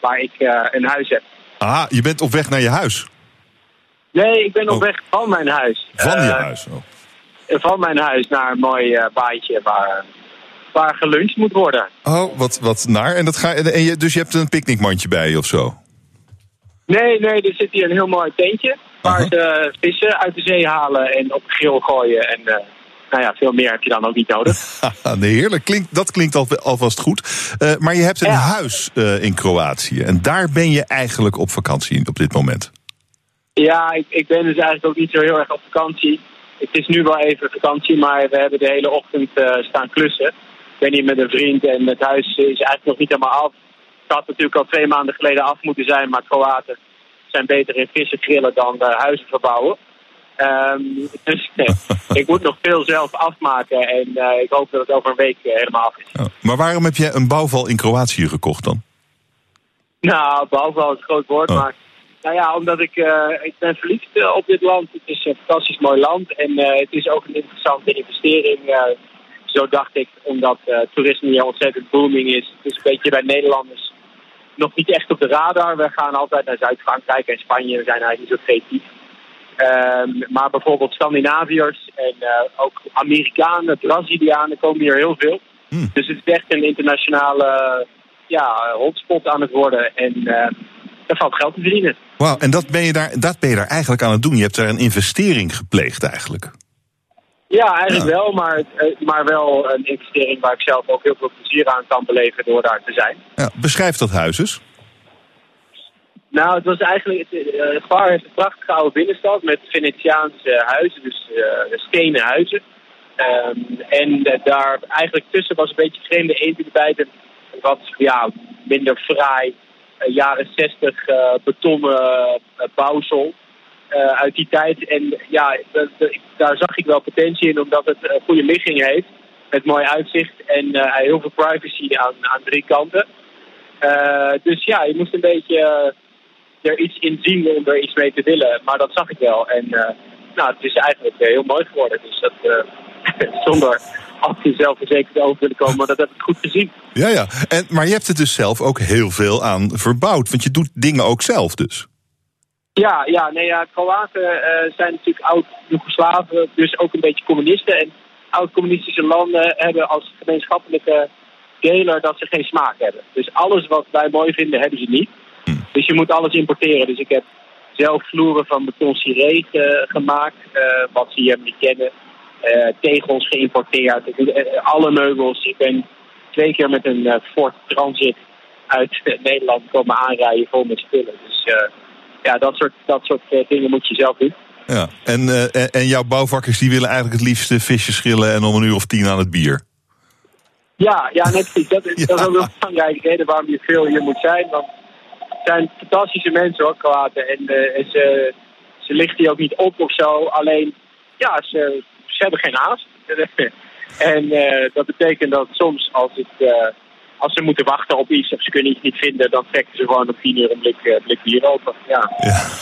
waar ik uh, een huis heb. Ah, je bent op weg naar je huis? Nee, ik ben op oh. weg van mijn huis. Van je uh, huis? Oh. Van mijn huis naar een mooi baadje waar, waar geluncht moet worden. Oh, wat, wat naar. En dat ga, en je, dus je hebt een picknickmandje bij je of zo? Nee, nee, er zit hier een heel mooi tentje. Waar ze vissen uit de zee halen en op de grill gooien. En uh, nou ja, veel meer heb je dan ook niet nodig. nee, heerlijk. Klinkt, dat klinkt al, alvast goed. Uh, maar je hebt een ja. huis in Kroatië. En daar ben je eigenlijk op vakantie op dit moment. Ja, ik, ik ben dus eigenlijk ook niet zo heel erg op vakantie. Het is nu wel even vakantie, maar we hebben de hele ochtend staan klussen. Ik ben hier met een vriend en het huis is eigenlijk nog niet helemaal af. Het had natuurlijk al twee maanden geleden af moeten zijn, maar Kroaten zijn beter in vissen grillen dan uh, huizen verbouwen. Um, dus nee, ik moet nog veel zelf afmaken en uh, ik hoop dat het over een week uh, helemaal af is. Oh, maar waarom heb je een bouwval in Kroatië gekocht dan? Nou, bouwval is een groot woord, oh. maar nou ja, omdat ik, ik ben verliefd op dit land. Het is een fantastisch mooi land en het is ook een interessante investering. zo dacht ik, omdat toerisme hier ontzettend booming is. Het is een beetje bij Nederlanders nog niet echt op de radar. We gaan altijd naar Zuid-Frankrijk en Spanje. We zijn eigenlijk niet zo creatief. Um, maar bijvoorbeeld Scandinaviërs en uh, ook Amerikanen, Brazilianen komen hier heel veel. Hmm. Dus het is echt een internationale ja, hotspot aan het worden. En uh, er valt geld te verdienen. Wauw, en dat ben, je daar, dat ben je daar eigenlijk aan het doen. Je hebt daar een investering gepleegd eigenlijk. Ja, eigenlijk ja. wel, maar, eh, maar wel een investering waar ik zelf ook heel veel plezier aan kan beleven door daar te zijn. Ja, beschrijf dat huis eens. Nou, het was eigenlijk. Het uh, heeft een prachtige oude binnenstad met Venetiaanse huizen, dus uh, stenen huizen. Um, en uh, daar eigenlijk tussen was een beetje vreemde eend in de bijt. Wat ja, minder fraai, jaren 60 betonnen bouwsel. Uh, uit die tijd. En ja, daar zag ik wel potentie in, omdat het een goede ligging heeft. Met mooi uitzicht en heel veel privacy aan, aan drie kanten. Dus ja, je moest een beetje er iets in zien om er iets mee te willen. Maar dat zag ik wel. En nou, het is eigenlijk heel mooi geworden. Dus dat zonder af jezelf verzekerd over willen komen, maar dat heb ik goed gezien. Ja, ja. En, maar je hebt er dus zelf ook heel veel aan verbouwd. Want je doet dingen ook zelf dus. Ja, ja, nee, ja, Kroaten uh, zijn natuurlijk oud-Joegoslaven, dus ook een beetje communisten. En oud-communistische landen hebben als gemeenschappelijke deler dat ze geen smaak hebben. Dus alles wat wij mooi vinden, hebben ze niet. Hm. Dus je moet alles importeren. Dus ik heb zelf vloeren van beton ciré gemaakt, uh, wat ze hier niet kennen. Uh, tegels geïmporteerd, alle meubels. Ik ben twee keer met een Ford Transit uit Nederland komen aanrijden vol met spullen. Dus ja, dat soort, dat soort dingen moet je zelf doen. Ja, en, uh, en jouw bouwvakkers die willen eigenlijk het liefste visjes schillen en om een uur of tien aan het bier. Ja, ja net precies. Dat, is, ja. dat is ook een belangrijke reden waarom je veel hier moet zijn. Want het zijn fantastische mensen hoor, Kroaten. En, uh, en ze, ze lichten hier ook niet op of zo. Alleen, ja, ze, ze hebben geen haast. en dat betekent dat soms als het als ze moeten wachten op iets of ze kunnen iets niet vinden, dan trekken ze gewoon op tien uur een blik, uh, blik bier open. Ja.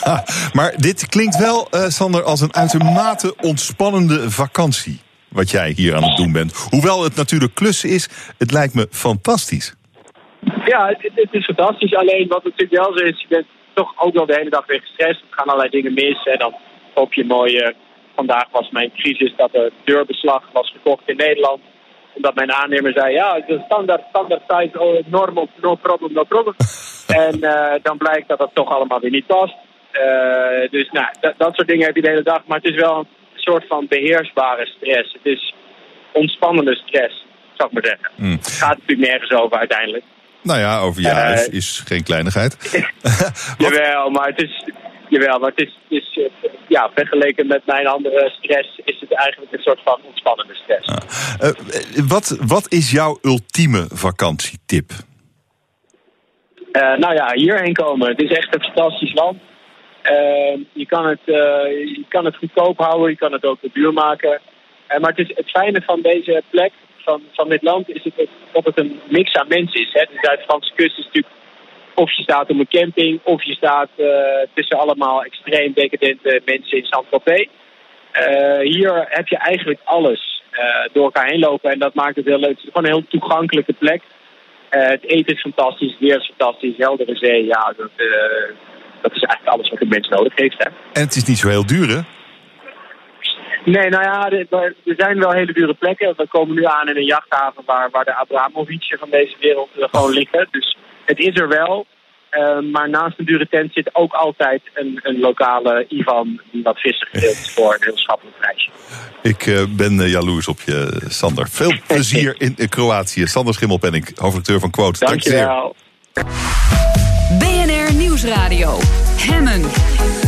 ja. Maar dit klinkt wel, uh, Sander, als een uitermate ontspannende vakantie. Wat jij hier aan het doen bent. Hoewel het natuurlijk klussen is, het lijkt me fantastisch. Ja, het, het is fantastisch. Alleen wat natuurlijk wel zo is, je bent toch ook wel de hele dag weer gestrest. Er gaan allerlei dingen mis en dan hoop je mooie vandaag was mijn crisis dat er deurbeslag was gekocht in Nederland. Omdat mijn aannemer zei, ja, de standaard, standaard size, oh, normal, no problem, no problem. en uh, dan blijkt dat dat toch allemaal weer niet past. Uh, dus nou, dat soort dingen heb je de hele dag. Maar het is wel een soort van beheersbare stress. Het is ontspannende stress, zou ik maar zeggen. Mm. Het gaat natuurlijk nergens over uiteindelijk. Nou ja, over je huis uh, is geen kleinigheid. jawel, maar het is, jawel, maar het is, is uh, ja, vergeleken met mijn andere stress is het eigenlijk een soort van ontspannende stress. Ah. Uh, wat, wat is jouw ultieme vakantietip? nou ja, hierheen komen. Het is echt een fantastisch land. je, kan het, je kan het goedkoop houden, je kan het ook duur maken. maar het, is het fijne van deze plek van, van dit land is het dat het een mix aan mensen is. Hè. De Zuid-Franse kust is natuurlijk of je staat op een camping of je staat uh, tussen allemaal extreem decadente mensen in Saint-Tropez. Uh, hier heb je eigenlijk alles uh, door elkaar heen lopen en dat maakt het heel leuk. Het is gewoon een heel toegankelijke plek. het eten is fantastisch, het weer is fantastisch, heldere zee. Ja, dat, dat is eigenlijk alles wat een mens nodig heeft. Hè. En het is niet zo heel duur, hè? Nee, nou ja, er zijn wel hele dure plekken. We komen nu aan in een jachthaven waar, waar de Abramovic van deze wereld gewoon liggen. Dus het is er wel. Uh, maar naast een dure tent zit ook altijd een, een lokale Ivan die wat vissen gedeeld voor een heel schappelijk prijsje. Ik uh, ben uh, jaloers op je, Sander. Veel plezier in Kroatië. Sander Schimmelpenning, hoofdredacteur van Quote. Dankjewel. BNR Nieuwsradio. Hemmen.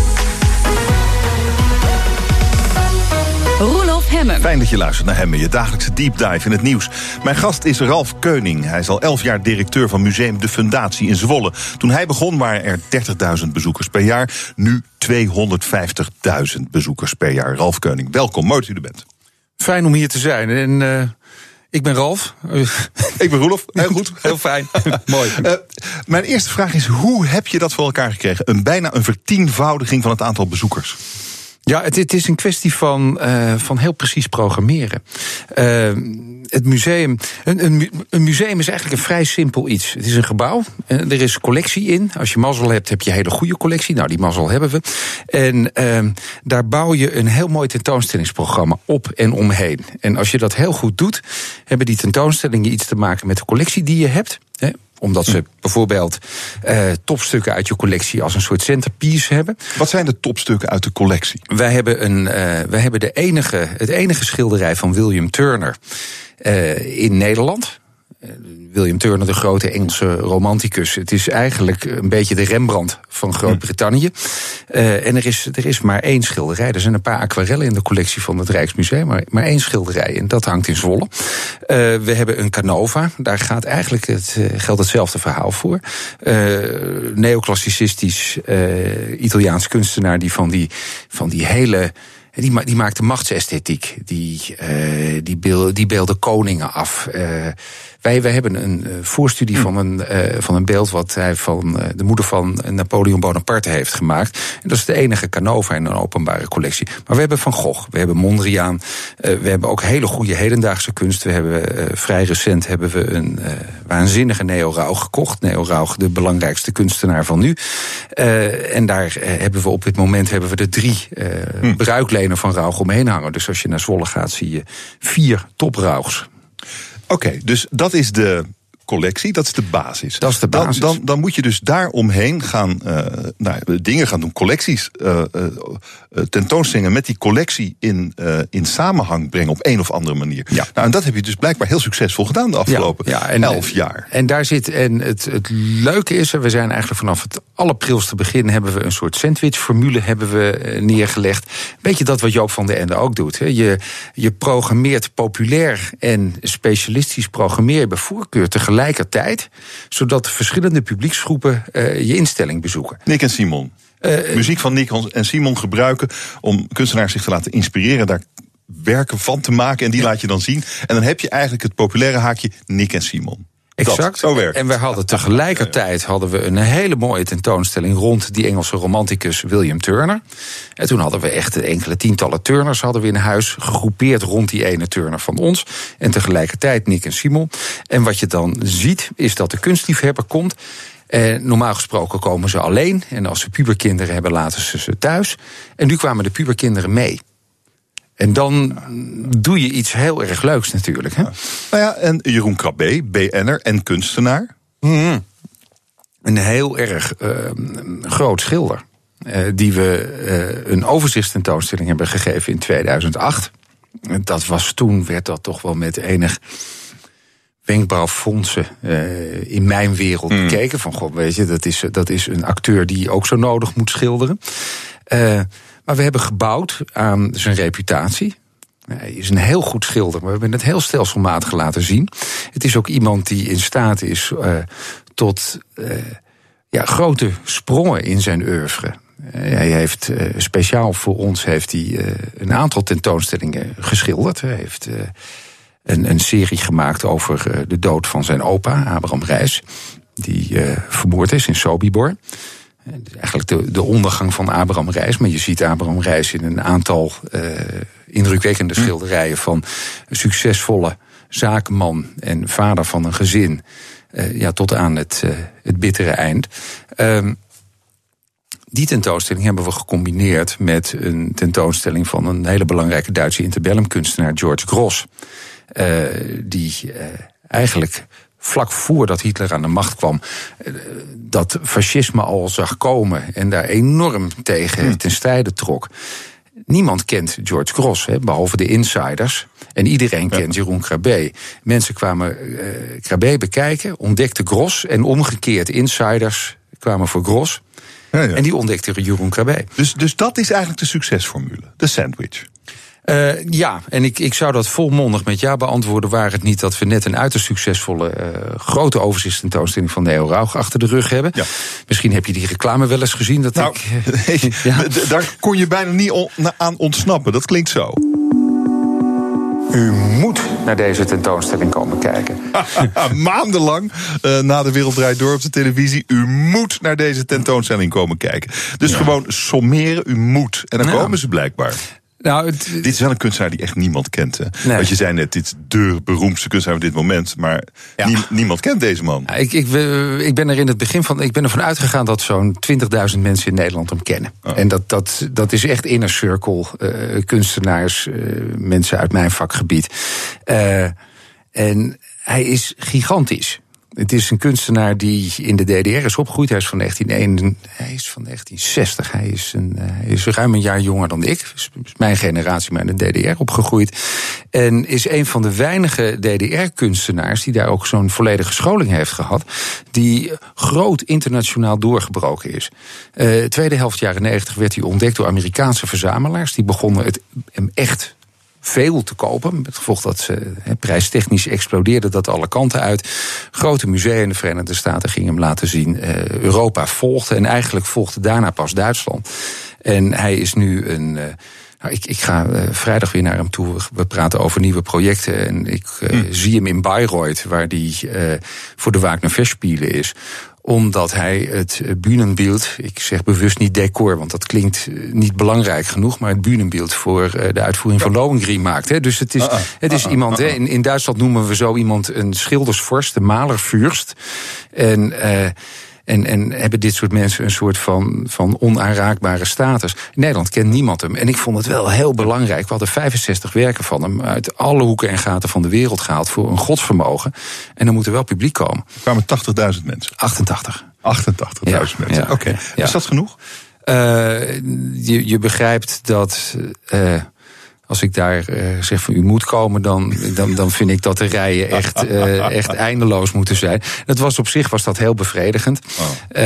Hemmen. Fijn dat je luistert naar Hemmen, je dagelijkse deep dive in het nieuws. Mijn gast is Ralf Keuning. Hij is al elf jaar directeur van Museum De Fundatie in Zwolle. Toen hij begon waren er 30.000 bezoekers per jaar. Nu 250.000 bezoekers per jaar. Ralf Keuning, welkom, mooi dat u er bent. Fijn om hier te zijn. En uh, ik ben Ralf. ik ben Roelof. Heel goed. Heel fijn. Mooi. Uh, mijn eerste vraag is: hoe heb je dat voor elkaar gekregen? Een bijna een vertienvoudiging van het aantal bezoekers. Ja, het, het, is een kwestie van, uh, van heel precies programmeren. Uh, het museum, een, een, museum is eigenlijk een vrij simpel iets. Het is een gebouw, uh, er is collectie in. Als je mazzel hebt, heb je een hele goede collectie. Nou, die mazzel hebben we. En ehm, daar bouw je een heel mooi tentoonstellingsprogramma op en omheen. En als je dat heel goed doet, hebben die tentoonstellingen iets te maken met de collectie die je hebt omdat ze bijvoorbeeld uh, topstukken uit je collectie als een soort centerpiece hebben. Wat zijn de topstukken uit de collectie? Wij hebben, een, uh, wij hebben de enige, het enige schilderij van William Turner uh, in Nederland. William Turner, de grote Engelse romanticus. Het is eigenlijk een beetje de Rembrandt van Groot-Brittannië. Uh, en er is, er is maar één schilderij. Er zijn een paar aquarellen in de collectie van het Rijksmuseum, maar, maar één schilderij. En dat hangt in Zwolle. Uh, we hebben een Canova. Daar gaat eigenlijk het, geldt hetzelfde verhaal voor. neoclassicistisch Italiaans kunstenaar die van die, van die hele die, die maakte machtsesthetiek. Die, die, die beelden koningen af. Wij, wij hebben een uh, voorstudie hm. van, een, van een beeld wat hij van de moeder van Napoleon Bonaparte heeft gemaakt. En dat is de enige Canova in een openbare collectie. Maar we hebben Van Gogh, we hebben Mondriaan. we hebben ook hele goede hedendaagse kunst. We hebben vrij recent hebben we een waanzinnige Neo Rauch gekocht. Neo Rauch, de belangrijkste kunstenaar van nu. en daar hebben we op dit moment hebben we de drie hm. bruikleders van Rauch omheen hangen. Dus als je naar Zwolle gaat, zie je vier toprauchs. Oké, dus dat is de collectie, dat is de basis. Dat is de basis. Dan, dan, dan moet je dus daaromheen gaan uh, nou, dingen gaan doen, collecties uh, uh, tentoonstellingen met die collectie in, in samenhang brengen op een of andere manier. Ja. Nou, en dat heb je dus blijkbaar heel succesvol gedaan de afgelopen ja, ja, en, elf jaar. En daar zit, en het, het leuke is, we zijn eigenlijk vanaf het allerprilste begin hebben we een soort sandwichformule hebben we neergelegd. Beetje dat wat Joop van der Ende ook doet. Hè. Je, je programmeert populair en specialistisch programmeer bij voorkeur tegelijk tegelijkertijd, zodat verschillende publieksgroepen uh, je instelling bezoeken. Nick en Simon. Uh, Muziek van Nick en Simon gebruiken om kunstenaars zich te laten inspireren, daar werken van te maken en die laat je dan zien. En dan heb je eigenlijk het populaire haakje Nick en Simon. Exact. zo werkt. En we hadden tegelijkertijd hadden we een hele mooie tentoonstelling rond die Engelse romanticus William Turner. En toen hadden we echt enkele tientallen Turners hadden we in huis gegroepeerd rond die ene Turner van ons. En tegelijkertijd Nick en Simon. En wat je dan ziet is dat de kunstliefhebber komt. Eh, normaal gesproken komen ze alleen. En als ze puberkinderen hebben, laten ze ze thuis. En nu kwamen de puberkinderen mee. En dan doe je iets heel erg leuks natuurlijk. Hè? Nou ja, en Jeroen Krabbe, BN'er en kunstenaar. Mm. Een heel erg uh, groot schilder. Uh, die we uh, een overzichtstentoonstelling hebben gegeven in 2008. Dat was toen, werd dat toch wel met enig wenkbrauwfondsen uh, in mijn wereld mm. bekeken. Van god, weet je, dat is, dat is een acteur die ook zo nodig moet schilderen. Maar we hebben gebouwd aan zijn reputatie. Hij is een heel goed schilder, maar we hebben het heel stelselmatig laten zien. Het is ook iemand die in staat is uh, tot uh, ja, grote sprongen in zijn oeuvre. Uh, hij heeft speciaal voor ons heeft hij, een aantal tentoonstellingen geschilderd. Hij heeft een, een, serie gemaakt over de dood van zijn opa, Abraham Reis. Die vermoord is in Sobibor. Eigenlijk de, de ondergang van Abraham Reis. Maar je ziet Abraham Reis in een aantal indrukwekkende hm. schilderijen van een succesvolle zakenman en vader van een gezin. Uh, ja, tot aan het, uh, het bittere eind. Um, die tentoonstelling hebben we gecombineerd met een tentoonstelling van een hele belangrijke Duitse interbellum kunstenaar, George Gross. Uh, die eigenlijk vlak voordat Hitler aan de macht kwam, dat fascisme al zag komen en daar enorm tegen hm. ten strijde trok. Niemand kent George Gross, hè, behalve de insiders. En iedereen kent Jeroen Krabbe. Mensen kwamen uh, Krabbe bekijken, ontdekten Gross. En omgekeerd, insiders kwamen voor Gross. Ja, ja. En die ontdekten Jeroen Krabbe. Dus, dus dat is eigenlijk de succesformule, de sandwich. Uh, ja, en ik, ik zou dat volmondig met ja beantwoorden... waar het niet dat we net een uiterst succesvolle... Uh, grote overzichtstentoonstelling van Neo Rauch achter de rug hebben. Ja. Misschien heb je die reclame wel eens gezien. Dat nou, ik, uh, ja. Daar kon je bijna niet on, aan ontsnappen. Dat klinkt zo. U moet naar deze tentoonstelling komen kijken. Maandenlang uh, na de Wereld Draait Door op de televisie. U moet naar deze tentoonstelling komen kijken. Dus ja. gewoon sommeren, u moet. En dan ja. komen ze blijkbaar. Nou, het, dit is wel een kunstenaar die echt niemand kent. Hè? Nee. Want je zei net, dit is de beroemdste kunstenaar op dit moment. Maar ja. nie, niemand kent deze man. Ja, ik, ik, ik, ben er in het begin van. Ik ben ervan uitgegaan dat zo'n 20.000 mensen in Nederland hem kennen. Oh. En dat, dat, dat is echt inner circle. Uh, kunstenaars, uh, mensen uit mijn vakgebied. Uh, en hij is gigantisch. Het is een kunstenaar die in de DDR is opgegroeid. Hij is van 1901, hij is van 1960. Hij is, een, hij is ruim een jaar jonger dan ik. Is mijn generatie, maar in de DDR opgegroeid. En is een van de weinige DDR-kunstenaars die daar ook zo'n volledige scholing heeft gehad. Die groot internationaal doorgebroken is. Uh, tweede helft jaren 90 werd hij ontdekt door Amerikaanse verzamelaars. Die begonnen het hem echt veel te kopen. Met het gevolg dat ze he, prijstechnisch explodeerde dat alle kanten uit. Grote musea in de Verenigde Staten gingen hem laten zien. Uh, Europa volgde en eigenlijk volgde daarna pas Duitsland. En hij is nu een. Uh, nou, ik, ik ga uh, vrijdag weer naar hem toe. We praten over nieuwe projecten. En ik uh, hm. zie hem in Bayreuth, waar hij uh, voor de Wagner Festspielen is omdat hij het Bühnenbeeld, ik zeg bewust niet decor, want dat klinkt niet belangrijk genoeg, maar het Bühnenbeeld voor de uitvoering van Lohengrin maakt. Hè. Dus het is, uh -uh. het is uh iemand, hè, in, in Duitsland noemen we zo iemand een schildersvorst, de malervuurst. En uh, en, en hebben dit soort mensen een soort van, van onaanraakbare status. In Nederland kent niemand hem. En ik vond het wel heel belangrijk. We hadden 65 werken van hem uit alle hoeken en gaten van de wereld gehaald voor een godsvermogen. En dan moet er wel publiek komen. Er kwamen 80.000 mensen. 88. 88.000 ja, mensen. Ja, Oké. Okay. Ja. Is dat genoeg? Uh, je, je begrijpt dat. Uh, als ik daar uh, zeg van u moet komen, dan, dan, dan vind ik dat de rijen echt, uh, echt eindeloos moeten zijn. Dat was op zich was dat heel bevredigend. Oh. Uh,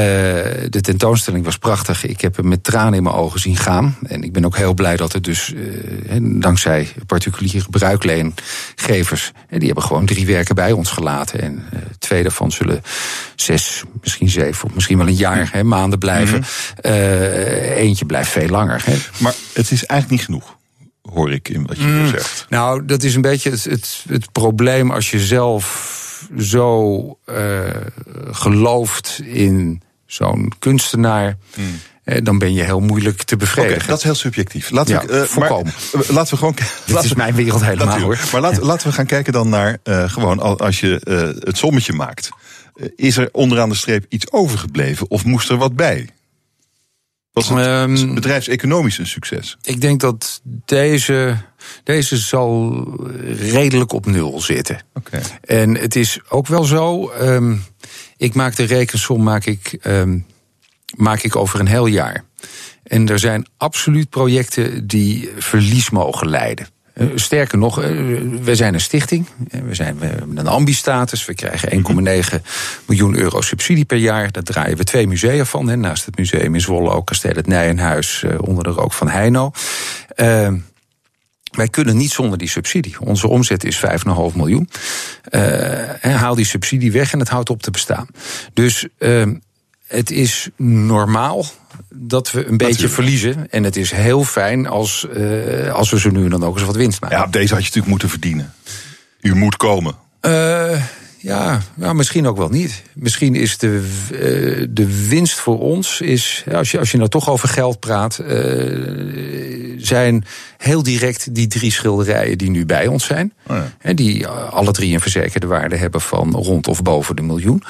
de tentoonstelling was prachtig. Ik heb hem met tranen in mijn ogen zien gaan. En ik ben ook heel blij dat er dus, dankzij particuliere gebruikleengevers, die hebben gewoon drie werken bij ons gelaten. En twee daarvan zullen zes, misschien zeven, of misschien wel een jaar, hè, maanden blijven. Mm -hmm. eentje blijft veel langer. Hè. Maar het is eigenlijk niet genoeg hoor ik in wat je mm. zegt. Nou, dat is een beetje het, het, het probleem als je zelf zo uh, gelooft in zo'n kunstenaar. Mm. Dan ben je heel moeilijk te bevredigen. Okay, dat is heel subjectief. Laten ja, we, uh, maar, laten we gewoon. Dit is mijn wereld helemaal hoor. Maar laten, laten we gaan kijken dan naar gewoon als je het sommetje maakt. is er onderaan de streep iets overgebleven of moest er wat bij? Was het Ehm, bedrijfseconomisch een succes? Ik denk dat deze, deze zal redelijk op nul zitten. Oké. En het is ook wel zo. ehm, ik maak de rekensom maak ik, ehm, maak ik over een heel jaar. En er zijn absoluut projecten die verlies mogen leiden. Eh, sterker nog, eh, we zijn een stichting. Eh, We, zijn, we hebben een ambi-status. We krijgen 1,9 miljoen euro subsidie per jaar. Daar draaien we twee musea van. Hè. Naast het museum in Zwolle ook Kasteel het Nijenhuis onder de rook van Heino. Ehm, wij kunnen niet zonder die subsidie. Onze omzet is 5,5 miljoen. En haal die subsidie weg en het houdt op te bestaan. Dus ehm, het is normaal dat we een beetje verliezen. En het is heel fijn als, eh, als we zo nu en dan ook eens wat winst maken. Ja, op deze had je natuurlijk moeten verdienen. U moet komen. Eh, ja, nou, misschien ook wel niet. Misschien is de, eh, de winst voor ons, is, als, je, als je nou toch over geld praat, eh, zijn heel direct die drie schilderijen die nu bij ons zijn. Oh ja. Die eh, alle drie een verzekerde waarde hebben van rond of boven de miljoen.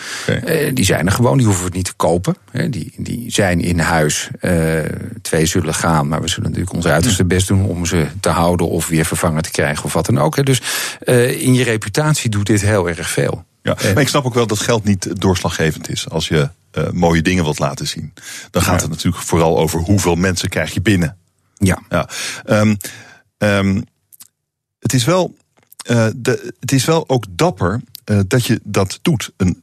Die zijn er gewoon, die hoeven we niet te kopen. Die, die zijn in huis. Twee zullen gaan, maar we zullen natuurlijk ons uiterste best doen om ze te houden of weer vervangen te krijgen of wat dan ook. Dus in je reputatie doet dit heel erg veel. Ja, maar ik snap ook wel dat geld niet doorslaggevend is. Als je eh, mooie dingen wilt laten zien. Dan gaat het natuurlijk vooral over hoeveel mensen krijg je binnen. Ja. Ja. Ehm, ehm, het, is wel, eh, de, het is wel ook dapper eh, dat je dat doet. Een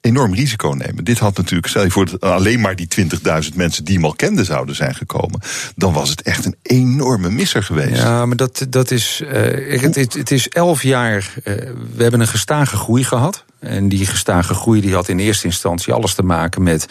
enorm risico nemen. Dit had natuurlijk, stel je voor dat alleen maar die 20.000 mensen die hem al kenden zouden zijn gekomen. Dan was het echt een enorme misser geweest. Ja, maar dat, dat is. eh, het, het, het is elf jaar. eh, we hebben een gestage groei gehad. En die gestage groei die had in eerste instantie alles te maken met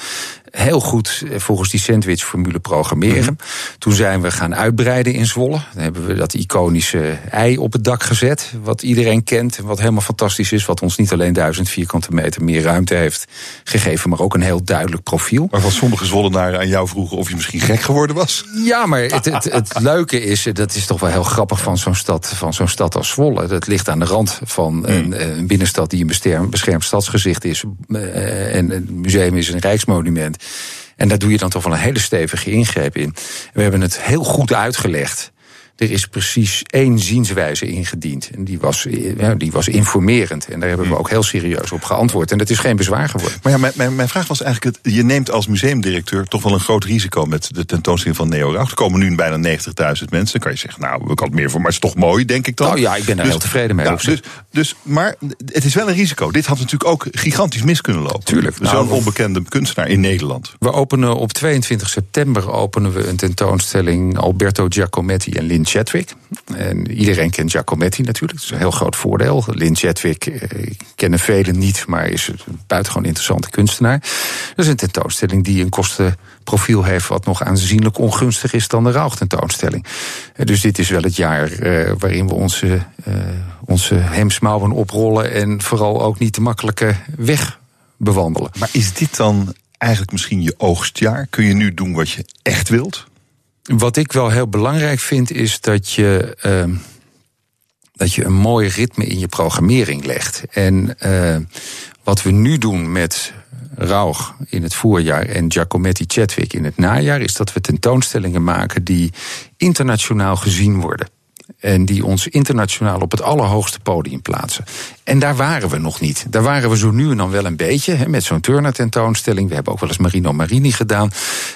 heel goed eh, volgens die sandwich-formule programmeren. Toen zijn we gaan uitbreiden in Zwolle. Dan hebben we dat iconische ei op het dak gezet. Wat iedereen kent en wat helemaal fantastisch is. Wat ons niet alleen duizend vierkante meter meer ruimte heeft gegeven, maar ook een heel duidelijk profiel. Waarvan sommige Zwollenaren aan jou vroegen of je misschien gek geworden was. Ja, maar het, het, het leuke is, eh, dat is toch wel heel grappig van zo'n stad, van zo'n stad als Zwolle. Dat ligt aan de rand van een, een binnenstad die een beschermd, beschermd stadsgezicht is. eh, En het museum is een rijksmonument. En daar doe je dan toch wel een hele stevige ingreep in. We hebben het heel goed uitgelegd. Er is precies één zienswijze ingediend. En die was, eh, ja, die was informerend. En daar hebben we ook heel serieus op geantwoord. En dat is geen bezwaar geworden. Maar ja, mijn, mijn, mijn vraag was eigenlijk: het, je neemt als museumdirecteur toch wel een groot risico met de tentoonstelling van Neo. Er komen nu bijna 90.000 mensen. Dan kan je zeggen, nou, ik had meer voor, maar het is toch mooi, denk ik dan. Nou ja, ik ben daar heel tevreden mee, dus, dus, maar het is wel een risico. Dit had natuurlijk ook gigantisch mis kunnen lopen. Tuurlijk. Zo'n Nou, onbekende kunstenaar in Nederland. We openen op 22 september openen we een tentoonstelling Alberto Giacometti en Lynn Chadwick. En iedereen kent Giacometti natuurlijk. Dat is een heel groot voordeel. Lynn Chadwick eh, kennen velen niet, maar is een buitengewoon interessante kunstenaar. Dat is een tentoonstelling die een kostenprofiel heeft wat nog aanzienlijk ongunstiger is dan de Rauch tentoonstelling. Eh, Dus dit is wel het jaar eh, waarin we onze, eh, onze hemsmouwen oprollen en vooral ook niet de makkelijke weg bewandelen. Maar is dit dan eigenlijk misschien je oogstjaar? Kun je nu doen wat je echt wilt? Wat ik wel heel belangrijk vind, is dat je, ehm, dat je een mooi ritme in je programmering legt. En eh, wat we nu doen met Rauch in het voorjaar en Giacometti Chadwick in het najaar, is dat we tentoonstellingen maken die internationaal gezien worden. En die ons internationaal op het allerhoogste podium plaatsen. En daar waren we nog niet. Daar waren we zo nu en dan wel een beetje. Hè, met zo'n Turner tentoonstelling. We hebben ook wel eens Marino Marini gedaan.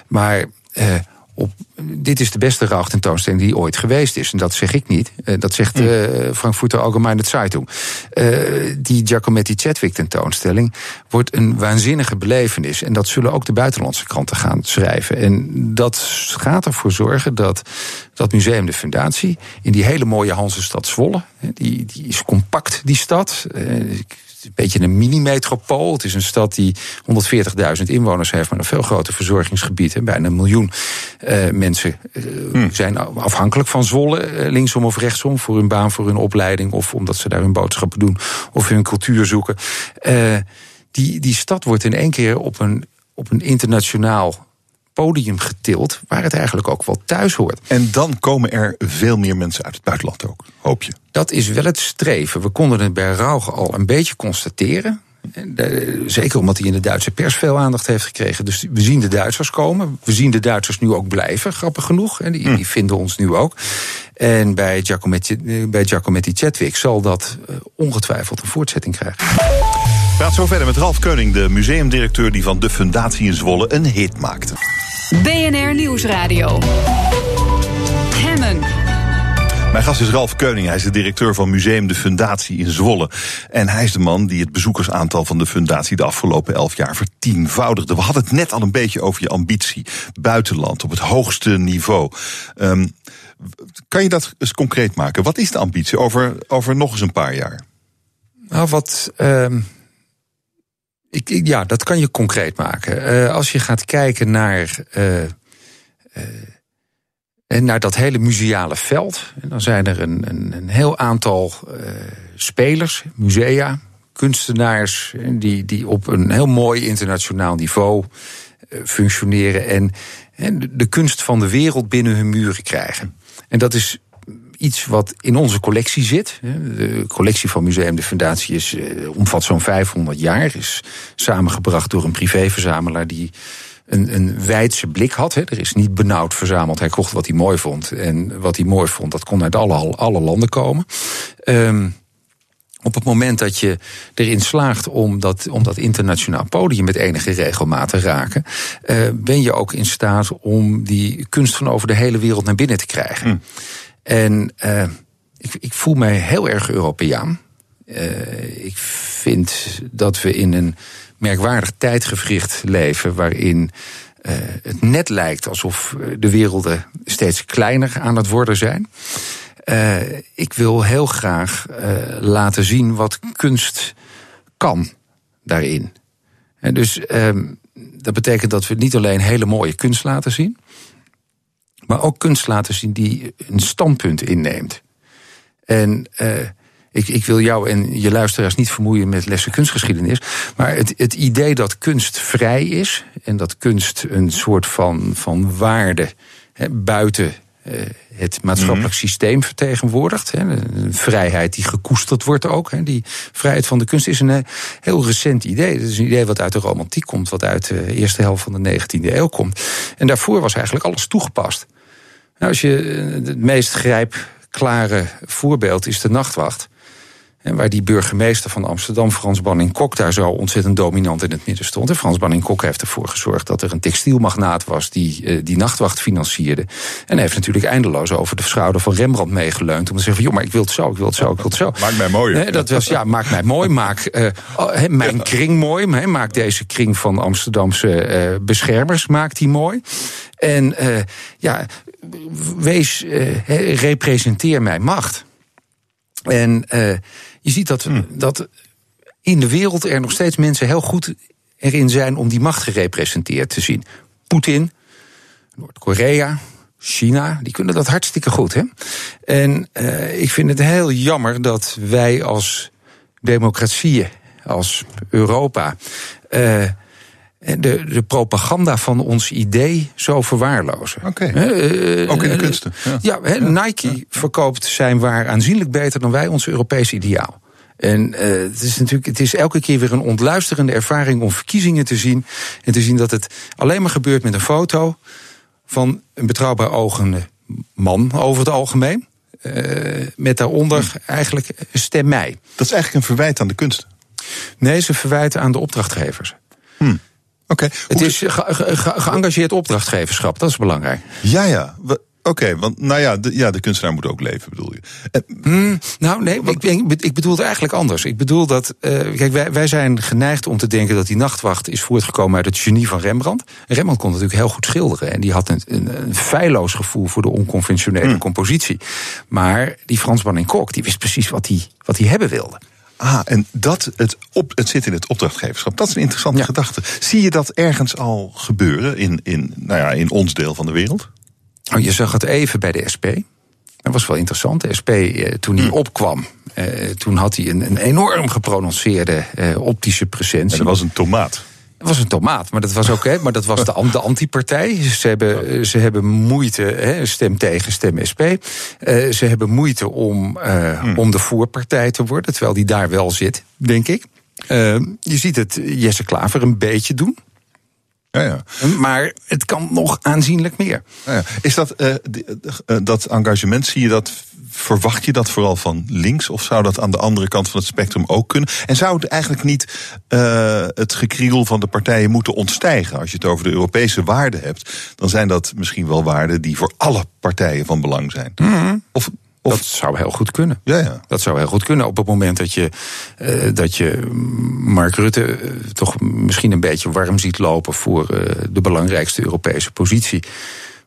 Maar eh, op, dit is de beste Rauch tentoonstelling die ooit geweest is. En dat zeg ik niet. Eh, dat zegt uh, Frankfurter Allgemeine Zeitung. Uh, die Giacometti Chadwick tentoonstelling wordt een waanzinnige belevenis. En dat zullen ook de buitenlandse kranten gaan schrijven. En dat gaat ervoor zorgen dat dat museum de fundatie in die hele mooie Hansestad Zwolle. Die, die is compact, die stad. Uh, een beetje een mini-metropool. Het is een stad die 140.000 inwoners heeft, maar een veel groter verzorgingsgebied. En bijna een miljoen uh, mensen uh, hmm. zijn afhankelijk van Zwolle, uh, linksom of rechtsom, voor hun baan, voor hun opleiding, of omdat ze daar hun boodschappen doen, of hun cultuur zoeken. die, die stad wordt in één keer op een, op een internationaal podium getild, waar het eigenlijk ook wel thuis hoort. En dan komen er veel meer mensen uit het buitenland ook, hoop je. Dat is wel het streven. We konden het bij Rauch al een beetje constateren. Zeker omdat hij in de Duitse pers veel aandacht heeft gekregen. Dus we zien de Duitsers komen. We zien de Duitsers nu ook blijven, grappig genoeg. En die, die vinden ons nu ook. En bij Giacometti, bij Giacometti Chadwick zal dat ongetwijfeld een voortzetting krijgen. Praat zo verder met Ralf Keuning, de museumdirecteur die van de Fundatie in Zwolle een hit maakte. BNR Nieuwsradio. Hemmen. Mijn gast is Ralf Keuning. Hij is de directeur van Museum de Fundatie in Zwolle. En hij is de man die het bezoekersaantal van de Fundatie de afgelopen elf jaar vertienvoudigde. We hadden het net al een beetje over je ambitie. Buitenland, op het hoogste niveau. Um, kan je dat eens concreet maken? Wat is de ambitie over, over nog eens een paar jaar? Nou, wat. Uh, ik, ja, dat kan je concreet maken. Uh, als je gaat kijken naar. Uh, naar dat hele museale veld. Dan zijn er een, een, een heel aantal spelers, musea, kunstenaars. die, die op een heel mooi internationaal niveau functioneren. En, en de kunst van de wereld binnen hun muren krijgen. En dat is iets wat in onze collectie zit. De collectie van Museum de Fundatie is, eh, omvat zo'n 500 jaar. Is samengebracht door een privéverzamelaar die een, een wijdse blik had. Er is niet benauwd verzameld. Hij kocht wat hij mooi vond. En wat hij mooi vond, dat kon uit alle, alle landen komen. Um, op het moment dat je erin slaagt om dat, om dat internationaal podium met enige regelmaat te raken, uh, ben je ook in staat om die kunst van over de hele wereld naar binnen te krijgen. Mm. En uh, ik, ik, voel mij heel erg Europeaan. Uh, ik vind dat we in een merkwaardig tijdgevricht leven waarin uh, het net lijkt alsof de werelden steeds kleiner aan het worden zijn. Ik wil heel graag laten zien wat kunst kan daarin. En dus uh, dat betekent dat we niet alleen hele mooie kunst laten zien, maar ook kunst laten zien die een standpunt inneemt. En uh, ik, ik, wil jou en je luisteraars niet vermoeien met lessen kunstgeschiedenis. Maar het, het idee dat kunst vrij is en dat kunst een soort van, van waarde buiten uh, het maatschappelijk mhm. systeem vertegenwoordigt. Hè, een vrijheid die gekoesterd wordt ook. Hè, die vrijheid van de kunst is een eh, heel recent idee. Het is een idee wat uit de romantiek komt, wat uit de eerste helft van de 19e eeuw komt. En daarvoor was eigenlijk alles toegepast. Nou, als je eh, het meest grijpklare voorbeeld is de nachtwacht. En waar die burgemeester van Amsterdam, Frans Banning-Kok, daar zo ontzettend dominant in het midden stond. En Frans Banning-Kok heeft ervoor gezorgd dat er een textielmagnaat was die uh, die nachtwacht financierde. En hij heeft natuurlijk eindeloos over de schouder van Rembrandt meegeleund. Om te zeggen: van, joh, maar ik wil het zo, ik wil het zo, ik wil het zo. Maak mij mooi. Dat was, ja, maak mij mooi. Maak uh, mijn kring mooi. Maak deze kring van Amsterdamse uh, beschermers, maakt die mooi. En ja, wees, representeer mijn macht. En uh, je ziet dat, hmm. dat in de wereld er nog steeds mensen heel goed erin zijn om die macht gerepresenteerd te zien. Poetin, Noord-Korea, China, die kunnen dat hartstikke goed. Hè? En uh, ik vind het heel jammer dat wij als democratieën, als Europa. Uh, de, de propaganda van ons idee zo verwaarlozen. Oké. Uh, Ook in de kunsten. Ja, ja, Nike verkoopt zijn waar aanzienlijk beter dan wij ons Europese ideaal. En uh, het is natuurlijk, het is elke keer weer een ontluisterende ervaring om verkiezingen te zien. En te zien dat het alleen maar gebeurt met een foto van een betrouwbaar ogende man over het algemeen. Uh, met daaronder hm. eigenlijk stem mij. Dat is eigenlijk een verwijt aan de kunsten. Nee, ze verwijten aan de opdrachtgevers. Hm. Okay. Het is ge ge geëngageerd opdrachtgeverschap, dat is belangrijk. Ja, ja. Oké, want nou ja de, ja, de kunstenaar moet ook leven, bedoel je? Mm, nou, nee, ik, ik, bedoel het eigenlijk anders. Ik bedoel dat, uh, kijk, wij, wij zijn geneigd om te denken dat die nachtwacht is voortgekomen uit het genie van Rembrandt. Rembrandt kon natuurlijk heel goed schilderen en die had een, een, een feilloos gevoel voor de onconventionele mm. compositie. Maar die Fransman in Kok, die wist precies wat hij, wat hij hebben wilde. Ah, en dat het, op, het zit in het opdrachtgeverschap. Dat is een interessante gedachte. Zie je dat ergens al gebeuren in, in, nou ja, in ons deel van de wereld? Oh, je zag het even bij de SP. Dat was wel interessant. De SP, eh, toen hij hm. opkwam, eh, toen had hij een, een enorm geprononceerde eh, optische presentie. En dat was een tomaat. Het was een tomaat, maar dat was ook, hè, maar dat was de, de antipartij. Ze hebben, ze hebben moeite, hè, stem tegen, stem SP. Uh, ze hebben moeite om, uh, hmm. om de voorpartij te worden, terwijl die daar wel zit, denk ik. Uh, je ziet het Jesse Klaver een beetje doen. Ja, ja. Maar het kan nog aanzienlijk meer. Ja. Is dat, uh, dat engagement, zie je dat verwacht je dat vooral van links? Of zou dat aan de andere kant van het spectrum ook kunnen? En zou het eigenlijk niet uh, het gekriegel van de partijen moeten ontstijgen? Als je het over de Europese waarden hebt, dan zijn dat misschien wel waarden die voor alle partijen van belang zijn. Mm -hmm. Of of, dat zou heel goed kunnen. Ja, ja. Dat zou heel goed kunnen op het moment dat je, uh, dat je Mark Rutte uh, toch misschien een beetje warm ziet lopen voor uh, de belangrijkste Europese positie.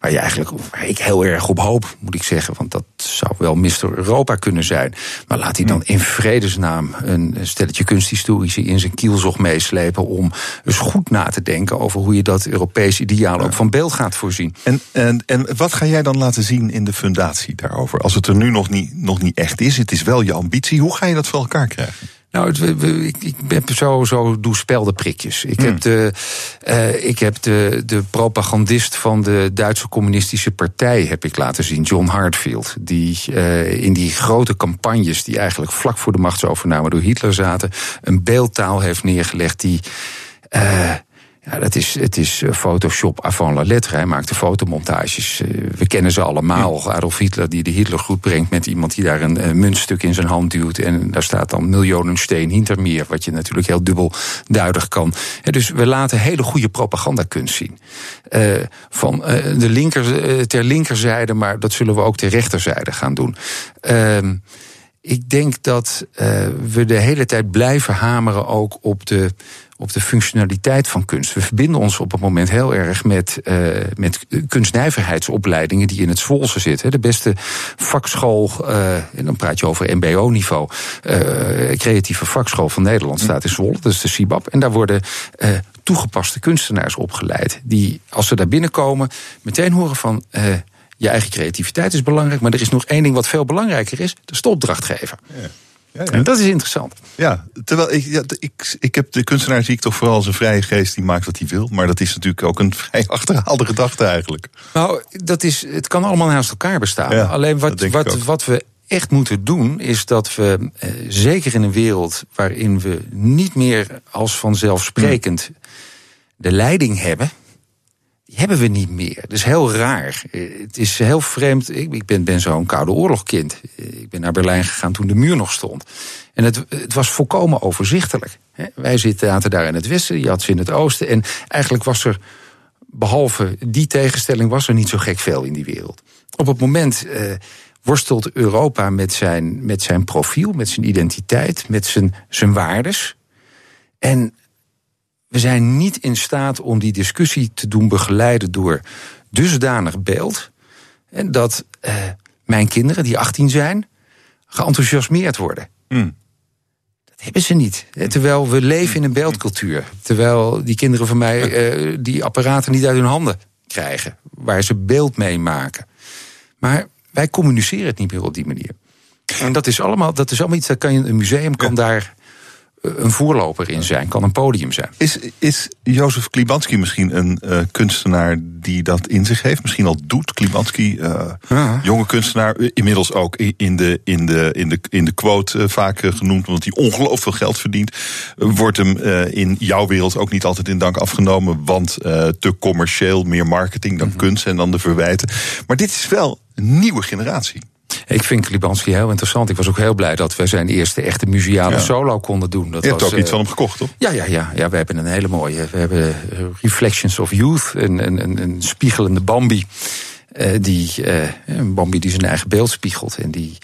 Waar je eigenlijk waar ik heel erg op hoop, moet ik zeggen. Want dat zou wel Mr. Europa kunnen zijn. Maar laat hij dan in vredesnaam een stelletje kunsthistorici in zijn kielzog meeslepen. om eens goed na te denken over hoe je dat Europees ideaal ook van beeld gaat voorzien. En, en, en wat ga jij dan laten zien in de fundatie daarover? Als het er nu nog niet, nog niet echt is, het is wel je ambitie. Hoe ga je dat voor elkaar krijgen? Nou, het, ik, ik heb zo, zo doe speldenprikjes. Ik heb, de, uh, ik heb de, de propagandist van de Duitse Communistische Partij heb ik laten zien, John Hartfield. Die uh, in die grote campagnes, die eigenlijk vlak voor de machtsovername door Hitler zaten, een beeldtaal heeft neergelegd die. Uh, ja, dat is, het is Photoshop avant la lettre. Hij maakte fotomontages. We kennen ze allemaal. Adolf Hitler die de Hitlergroet brengt met iemand die daar een, een muntstuk in zijn hand duwt. En daar staat dan miljoenen steen hintermeer. Wat je natuurlijk heel dubbel duidelijk kan. Dus we laten hele goede propagandakunst zien. Uh, van de linker, ter linkerzijde, maar dat zullen we ook ter rechterzijde gaan doen. Uh, ik denk dat we de hele tijd blijven hameren ook op de op de functionaliteit van kunst. We verbinden ons op het moment heel erg met, uh, met kunstnijverheidsopleidingen die in het Zwolse zitten. De beste vakschool, uh, en dan praat je over MBO-niveau, uh, creatieve vakschool van Nederland staat in Zwolle, dat is de CIBAP. En daar worden toegepaste kunstenaars opgeleid. Die, als ze daar binnenkomen, meteen horen van. Je eigen creativiteit is belangrijk, maar er is nog één ding wat veel belangrijker is: de stopdrachtgever. Ja. Ja, ja. En dat is interessant. Ja, terwijl ik, ja, ik, ik heb de kunstenaar zie ik toch vooral als een vrije geest die maakt wat hij wil. Maar dat is natuurlijk ook een vrij achterhaalde gedachte eigenlijk. Nou, dat is, het kan allemaal naast elkaar bestaan. Alleen wat, wat, wat we echt moeten doen, is dat we, eh, zeker in een wereld waarin we niet meer als vanzelfsprekend hmm. de leiding hebben die hebben we niet meer. Dat is heel raar. Het is heel vreemd. Ik ben, ben zo'n koude oorlogkind. Ik ben naar Berlijn gegaan toen de muur nog stond. En het, het was volkomen overzichtelijk. Wij zitten daar in het westen, je had ze in het oosten. En eigenlijk was er, behalve die tegenstelling, was er niet zo gek veel in die wereld. Op het moment eh, worstelt Europa met zijn, met zijn profiel, met zijn identiteit, met zijn, zijn waardes. En we zijn niet in staat om die discussie te doen begeleiden door dusdanig beeld. En dat eh, mijn kinderen, die 18 zijn, geenthousiasmeerd worden. Mm. Dat hebben ze niet. Terwijl we leven in een beeldcultuur. Terwijl die kinderen van mij uh, die apparaten niet uit hun handen krijgen. Waar ze beeld mee maken. Maar wij communiceren het niet meer op die manier. En dat is allemaal, dat is allemaal iets, dat kan je, een museum kan daar een voorloper in zijn, kan een podium zijn. Is, is Jozef Klibanski misschien een uh, kunstenaar die dat in zich heeft? Misschien al doet Klibanski, uh, ja. jonge kunstenaar, inmiddels ook in de, in de, in de, in de quote uh, vaak genoemd, omdat hij ongelooflijk veel geld verdient. wordt hem in jouw wereld ook niet altijd in dank afgenomen, want te commercieel, meer marketing dan mm -hmm. kunst en dan de verwijten. Maar dit is wel een nieuwe generatie. Ik vind Klibanski heel interessant. Ik was ook heel blij dat we zijn eerste echte museale ja. solo konden doen. Dat Je hebt ook iets van hem gekocht, toch? Ja, ja, ja, ja, we hebben een hele mooie. We hebben Reflections of Youth, een, een, een spiegelende Bambi. Uh, die, uh, een Bambi die zijn eigen beeld spiegelt. En die,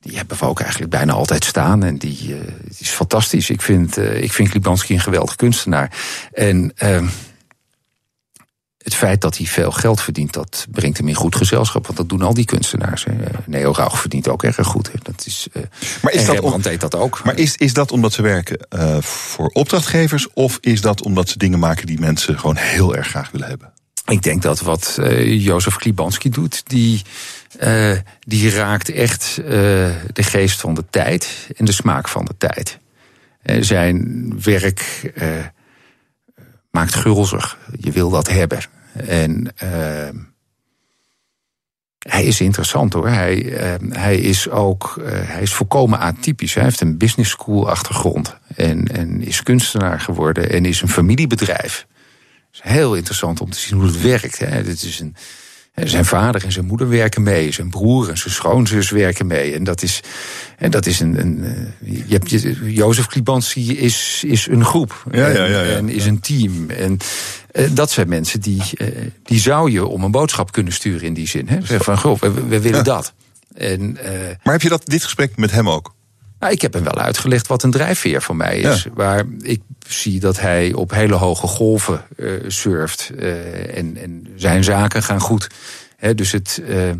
die hebben we ook eigenlijk bijna altijd staan. En die, uh, die is fantastisch. Ik vind, ik vind Klibanski een geweldig kunstenaar. En ehm, het feit dat hij veel geld verdient, dat brengt hem in goed gezelschap. Want dat doen al die kunstenaars. Hè. Neo Rauch verdient ook erg goed. Hè. Dat is, uh, maar is dat om, deed dat ook. Maar is, is dat omdat ze werken uh, voor opdrachtgevers? Of is dat omdat ze dingen maken die mensen gewoon heel erg graag willen hebben? Ik denk dat wat uh, Jozef Klibanski doet, die, die raakt echt de geest van de tijd en de smaak van de tijd. zijn werk maakt gulzig. Je wil dat hebben. En uh, hij is interessant hoor. Hij, hij is ook hij is volkomen atypisch. Hij heeft een business school achtergrond. En, en is kunstenaar geworden en is een familiebedrijf. Het is heel interessant om te zien hoe het werkt. Hè. Dit is een, zijn vader en zijn moeder werken mee. Zijn broer en zijn schoonzus werken mee. En dat is, en dat is een. een je hebt, je, Jozef Klibanski is, is een groep. Ja, ja, ja, en, is een team. En dat zijn mensen die, die zou je om een boodschap kunnen sturen in die zin. Hè? Zeg van, goh, we, we willen dat. En, maar heb je dat, dit gesprek met hem ook? Nou, ik heb hem wel uitgelegd wat een drijfveer voor mij is. Waar ik zie dat hij op hele hoge golven uh, surft. Uh, en, en, zijn zaken gaan goed. He, dus het, uh,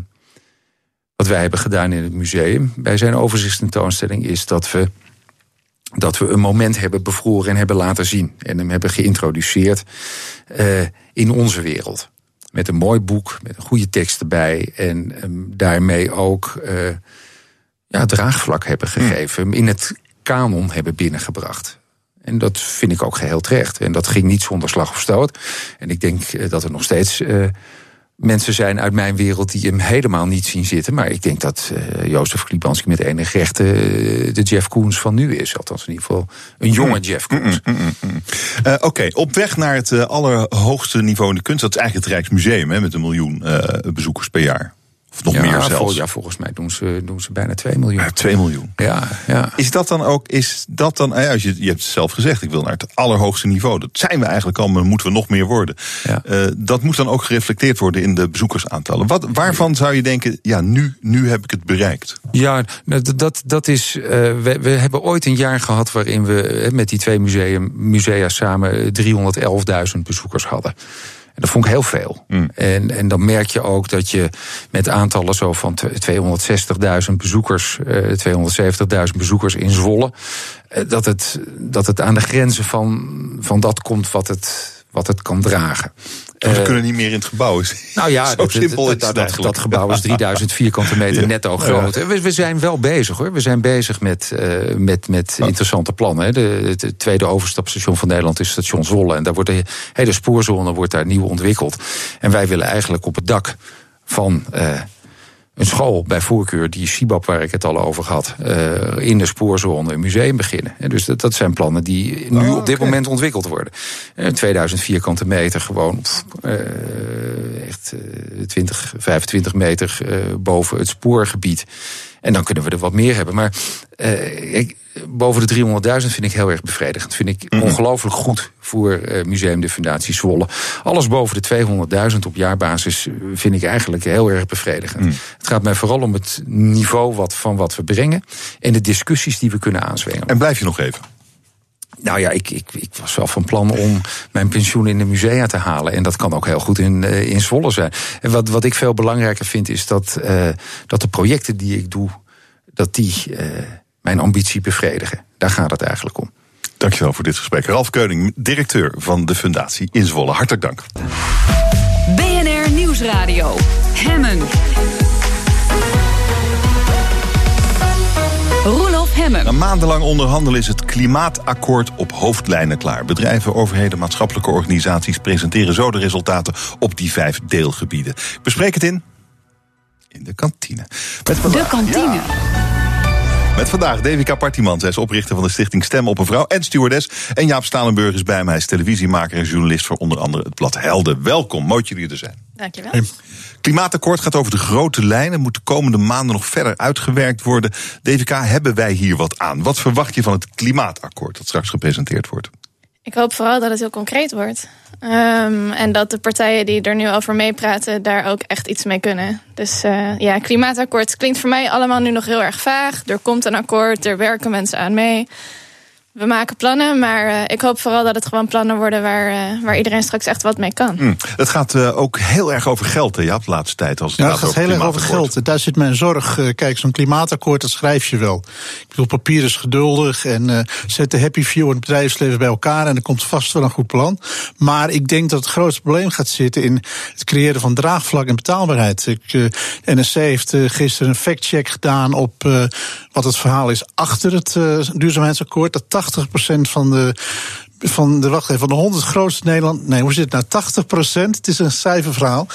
wat wij hebben gedaan in het museum bij zijn overzichtstentoonstelling is dat we, dat we een moment hebben bevroren en hebben laten zien. En hem hebben geïntroduceerd in onze wereld. Met een mooi boek, met een goede tekst erbij. En daarmee ook ja, draagvlak hebben hm. gegeven, in het kanon hebben binnengebracht. En dat vind ik ook geheel terecht. En dat ging niet zonder slag of stoot. En ik denk eh, dat er nog steeds uh, mensen zijn uit mijn wereld die hem helemaal niet zien zitten. Maar ik denk dat uh, Jozef Klibanski met enige recht uh, de Jeff Koens van nu is. Althans in ieder geval een jonge. Jeff Koens. Mm, mm, mm, Oké, op weg naar het allerhoogste niveau in de kunst. Dat is eigenlijk het Rijksmuseum hè, met een miljoen bezoekers per jaar. Of nog ja, meer zelfs. ja, volgens mij doen ze, doen ze bijna 2 miljoen. Ja, 2 miljoen. Ja, ja. Is dat dan ook, is dat dan, ja, je, je hebt het zelf gezegd, ik wil naar het allerhoogste niveau. Dat zijn we eigenlijk al, maar moeten we nog meer worden. Ja. Uh, dat moet dan ook gereflecteerd worden in de bezoekersaantallen. Wat, waarvan zou je denken, ja, nu, nu heb ik het bereikt? Ja, dat, dat is, uh, we, we hebben ooit een jaar gehad waarin we met die twee museum, musea samen 311.000 bezoekers hadden. En dat vond ik heel veel. Mm. En, en dan merk je ook dat je met aantallen zo van 260.000 bezoekers, uh, 270.000 bezoekers in Zwolle, uh, dat, het, dat het aan de grenzen van, van dat komt wat het, wat het kan dragen. we uh, kunnen niet meer in het gebouw. Nou ja, Zo simpel is dat, dat, dat, gebouw is 3000 vierkante meter ja. netto groot. We, we, zijn wel bezig hoor. We zijn bezig met, uh, met, met oh. interessante plannen. De, het tweede overstapstation van Nederland is station Zwolle. En daar wordt de hele spoorzone wordt daar nieuw ontwikkeld. En wij willen eigenlijk op het dak van uh, een school bij voorkeur, die Sibab waar ik het al over had, uh, in de spoorzone een museum beginnen. En dus dat, dat zijn plannen die nu oh, op dit moment ontwikkeld worden. Uh, 2000 vierkante meter, gewoon uh, echt 20, 25 meter boven het spoorgebied. En dan kunnen we er wat meer hebben. Maar ik, boven de 300.000 vind ik heel erg bevredigend. Vind ik mm ongelooflijk goed voor uh, Museum de Fundatie Zwolle. Alles boven de 200.000 op jaarbasis eh, vind ik eigenlijk heel erg bevredigend. Mm. Het gaat mij vooral om het niveau wat, van wat we brengen... en de discussies die we kunnen aanzwengelen. En blijf je nog even? Nou ja, ik, ik, ik was wel van plan om mijn pensioen in de musea te halen. En dat kan ook heel goed in, uh, in Zwolle zijn. En wat, wat ik veel belangrijker vind is dat, uh, dat de projecten die ik doe... dat die mijn ambitie bevredigen. Daar gaat het eigenlijk om. Dankjewel voor dit gesprek. Ralf Keuning, directeur van de Fundatie in Zwolle. Hartelijk dank. BNR Nieuwsradio. Hemmen. Roelof Hemmen. Na maandenlang onderhandelen is het klimaatakkoord op hoofdlijnen klaar. Bedrijven, overheden, maatschappelijke organisaties presenteren zo de resultaten op die vijf deelgebieden. Bespreek het in. In de kantine. de kantine. Ja. Met vandaag Devika Partiman. Zij is oprichter van de stichting Stem op een Vrouw en stewardess. En Jaap Stalenburg is bij mij. Hij is televisiemaker en journalist voor onder andere het blad Helden. Welkom, mooi dat jullie er zijn. Dankjewel. Klimaatakkoord gaat over de grote lijnen. Moet de komende maanden nog verder uitgewerkt worden. Devika, hebben wij hier wat aan? Wat verwacht je van het klimaatakkoord dat straks gepresenteerd wordt? Ik hoop vooral dat het heel concreet wordt. Um, en dat de partijen die er nu over meepraten, daar ook echt iets mee kunnen. Dus uh, ja, klimaatakkoord klinkt voor mij allemaal nu nog heel erg vaag. Er komt een akkoord, er werken mensen aan mee. We maken plannen, maar uh, ik hoop vooral dat het gewoon plannen worden waar, uh, waar iedereen straks echt wat mee kan. Mm. Het gaat uh, ook heel erg over geld, hè, ja, de laatste tijd. Als het ja, het gaat heel erg over geld. Daar zit mijn zorg. kijk, zo'n klimaatakkoord, dat schrijf je wel. Ik bedoel, papier is geduldig en zet de happy view en het bedrijfsleven bij elkaar en er komt vast wel een goed plan. Maar ik denk dat het grootste probleem gaat zitten in het creëren van draagvlak en betaalbaarheid. Ik, NSC heeft gisteren een factcheck gedaan op wat het verhaal is achter het duurzaamheidsakkoord. Dat 80% van de van de, wacht even, van de 100 grootste Nederland. Nee, hoe zit het nou? 80 procent. Het is een cijferverhaal.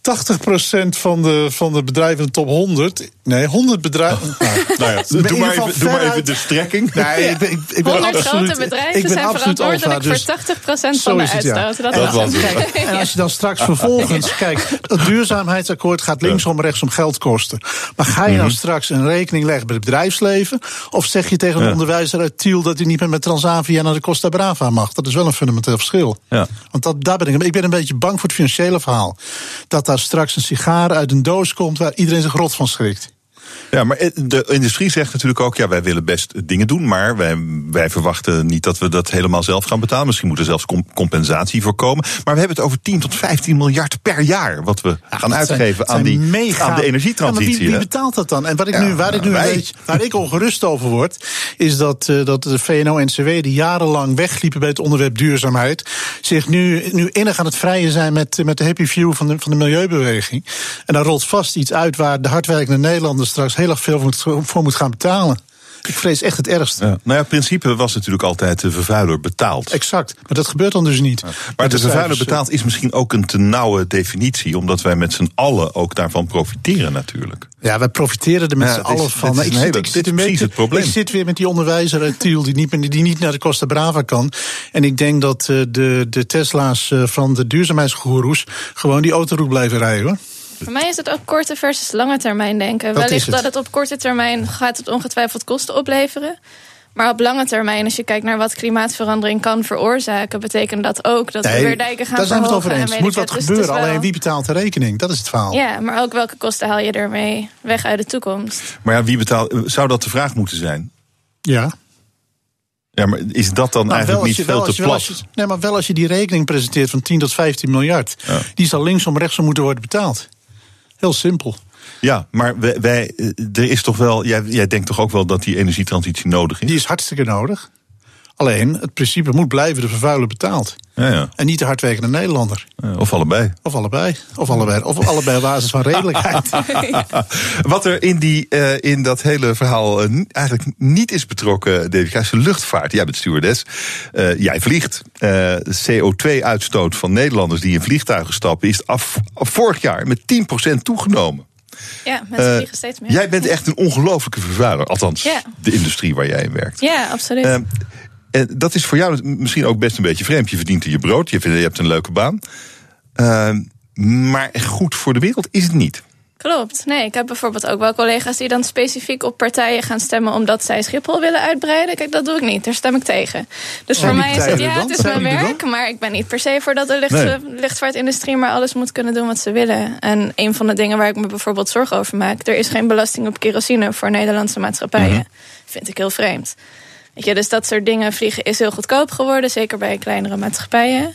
80 procent van de, van de bedrijven in de top 100. Nee, 100 bedrijven. Nou, Nou ja, in doe maar even, doe maar even de strekking. Nee, ik ben, ik, ik ben 100 absoluut, grote bedrijven ik ben zijn verantwoordelijk alfa, dus voor 80% zo van de is het, ja. uitstoot. Dat was het. En als je dan straks vervolgens, kijk, dat duurzaamheidsakkoord gaat linksom en rechtsom geld kosten. Maar ga je nou straks een rekening leggen bij het bedrijfsleven? Of zeg je tegen een Ja. onderwijzer uit Tiel dat hij niet meer met Transavia naar de Costa Brava mag? Dat is wel een fundamenteel verschil. Ja. Want dat, daar ben ik, ik ben een beetje bang voor het financiële verhaal. Dat daar straks een sigaar uit een doos komt waar iedereen zich rot van schrikt. Ja, maar de industrie zegt natuurlijk ook: ja, wij willen best dingen doen, maar wij, wij verwachten niet dat we dat helemaal zelf gaan betalen. Misschien moet er zelfs com- compensatie voor komen. Maar we hebben het over 10 tot 15 miljard per jaar wat we gaan zijn- uitgeven aan, die, mega- aan de energietransitie. Ja, maar wie, wie betaalt dat dan? En wat ik Ja, nu, waar ik nu wij. een beetje, waar ik ongerust over word, is dat, eh, dat de VNO-NCW, die jarenlang wegliepen bij het onderwerp duurzaamheid, zich nu, nu innig aan het vrijen zijn met, met de happy view van de, van de milieubeweging. En daar rolt vast iets uit waar de hardwerkende Nederlander straks heel erg veel voor, moet gaan betalen. Ik vrees echt het ergste. Ja. Nou ja, het principe was natuurlijk altijd de vervuiler betaalt. Exact. Maar dat gebeurt dan dus niet. Maar de vervuiler cijfers, eh, betaalt is misschien ook een te nauwe definitie, omdat wij met z'n allen ook daarvan profiteren natuurlijk. Ja, wij profiteren er met Ja, z'n allen van. het is ik, zit, ik, dit precies het probleem. ik zit weer met die onderwijzer uit Tiel die niet, die niet naar de Costa Brava kan. En ik denk dat eh, de, de Tesla's eh, van de duurzaamheidsgoeroes gewoon die autoroute blijven rijden hoor. Voor mij is het ook korte versus lange termijn denken. Dat is Wellicht het. dat het op korte termijn gaat het ongetwijfeld kosten opleveren. Maar op lange termijn, als je kijkt naar wat klimaatverandering kan veroorzaken, betekent dat ook dat we weer dijken gaan daar zijn we het over en eens. Er moet wat. Dus gebeuren. wel- Alleen wie betaalt de rekening? Dat is het verhaal. Ja, maar ook welke kosten haal je ermee weg uit de toekomst? Maar ja, wie betaalt? Zou dat de vraag moeten zijn? Ja. Ja, maar is dat dan Nou, eigenlijk niet je- veel te plat? je- Nee, maar wel als je die rekening presenteert van 10 tot 15 miljard. Ja. Die zal linksom rechtsom moeten worden betaald. Heel simpel. Ja, maar wij, wij, eh, er is toch wel. Jij, jij denkt toch ook wel dat die energietransitie nodig is? Die is hartstikke nodig. Alleen, het principe moet blijven de vervuiler betaalt. Ja, ja. En niet de hardwerkende Nederlander. Of allebei. Of allebei. Of allebei, of allebei op basis van redelijkheid. Wat er in, die, eh, in dat hele verhaal eh, eigenlijk niet is betrokken, David, is de luchtvaart. Jij bent stewardess. Eh, jij vliegt. Eh, de CO2-uitstoot van Nederlanders die in vliegtuigen stappen is af, af vorig jaar met 10% toegenomen. Ja, mensen vliegen steeds meer. Jij bent echt een ongelofelijke vervuiler. Althans, Ja. de industrie waar jij in werkt. Ja, absoluut. En dat is voor jou misschien ook best een beetje vreemd. Je verdient er je brood, je, vindt- je hebt een leuke baan. Eh, maar goed voor de wereld is het niet. Klopt. Nee, ik heb bijvoorbeeld ook wel collega's die dan specifiek op partijen gaan stemmen omdat zij Schiphol willen uitbreiden. Kijk, dat doe ik niet. Daar stem ik tegen. Dus voor mij is het, ja, het is mijn er werk, maar ik ben niet per se voor dat de lucht, Nee. luchtvaartindustrie maar alles moet kunnen doen wat ze willen. En een van de dingen waar ik me bijvoorbeeld zorgen over maak, er is geen belasting op kerosine voor Nederlandse maatschappijen. Vind ik heel vreemd. Weet je, dus dat soort dingen vliegen is heel goedkoop geworden, zeker bij kleinere maatschappijen.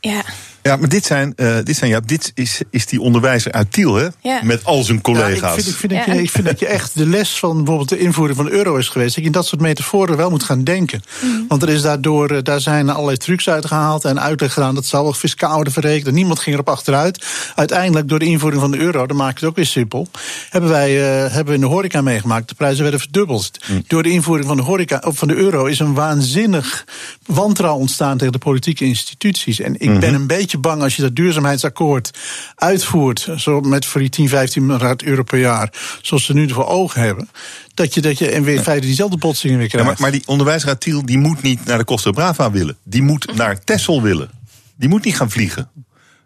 Ja, Ja, maar dit zijn, eh, dit zijn ja, dit is, is die onderwijzer uit Tiel, hè? Ja. Met al zijn Ja, collega's. ik, vind, ik, vind dat Ja. je, ik vind dat je echt de les van bijvoorbeeld de invoering van de euro is geweest. Dat je in dat soort metaforen wel moet gaan denken. Mhm. Want er is daardoor, eh, daar zijn allerlei trucs uitgehaald en uitleg gedaan. Dat zal wel fiscaal worden verrekend. En niemand ging erop achteruit. Uiteindelijk, door de invoering van de euro, dan maak ik het ook weer simpel. Hebben wij eh, hebben we in de horeca meegemaakt. De prijzen werden verdubbeld. Door de invoering van de, horeca, of van de euro is een waanzinnig wantrouwen ontstaan tegen de politieke instituties. En ik ben een beetje bang als je dat duurzaamheidsakkoord uitvoert. Zo met voor die 10, 15 miljard euro per jaar. Zoals ze nu voor ogen hebben. Dat je, dat je en weer in feite diezelfde botsingen weer Ja, krijgt. maar, maar die onderwijzer uit Tiel, die moet niet naar de Costa Brava willen. Die moet naar Texel willen. Die moet niet gaan vliegen.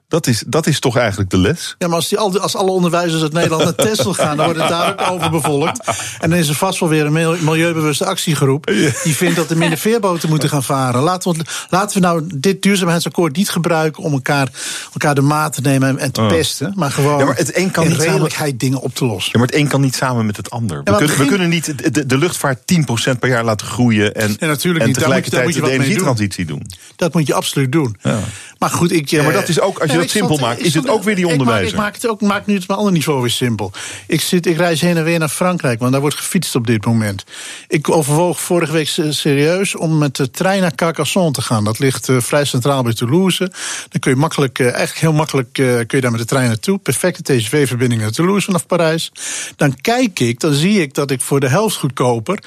Dat is, dat is toch eigenlijk de les? Ja, maar als, die, al die- als alle onderwijzers uit Nederland naar Texel gaan, dan wordt het daar ook overbevolkt. En dan is er vast wel weer een mil- milieubewuste actiegroep. Die vindt dat er minder veerboten moeten gaan varen. Laten we, laten we nou dit duurzaamheidsakkoord niet gebruiken om elkaar, elkaar de maat te nemen en, te Oh. pesten. Maar gewoon Ja, maar het een kan in niet samen- redelijkheid dingen op te lossen. Ja, maar het een kan niet samen met het ander. We, kunnen, we begin- kunnen niet de, luchtvaart 10% per jaar laten groeien. En, Ja, natuurlijk en niet. Daar moet je- daar tegelijkertijd moet je de mee doen. energietransitie doen. Dat moet je absoluut doen. Ja. Maar goed, ik. Ja, maar eh, dat is ook, als je dat simpel maakt, is het ook weer die onderwijzer. Ik maak, het ook, maak nu het op een ander niveau weer simpel. Ik, zit, ik reis heen en weer naar Frankrijk, want daar wordt gefietst op dit moment. Ik overwoog vorige week se- serieus om met de trein naar Carcassonne te gaan. Dat ligt eh, vrij centraal bij Toulouse. Dan kun je makkelijk, eh, eigenlijk heel makkelijk, eh, kun je daar met de trein naartoe. Perfecte TGV-verbinding naar Toulouse vanaf Parijs. Dan kijk ik, dan zie ik dat ik voor de helft goedkoper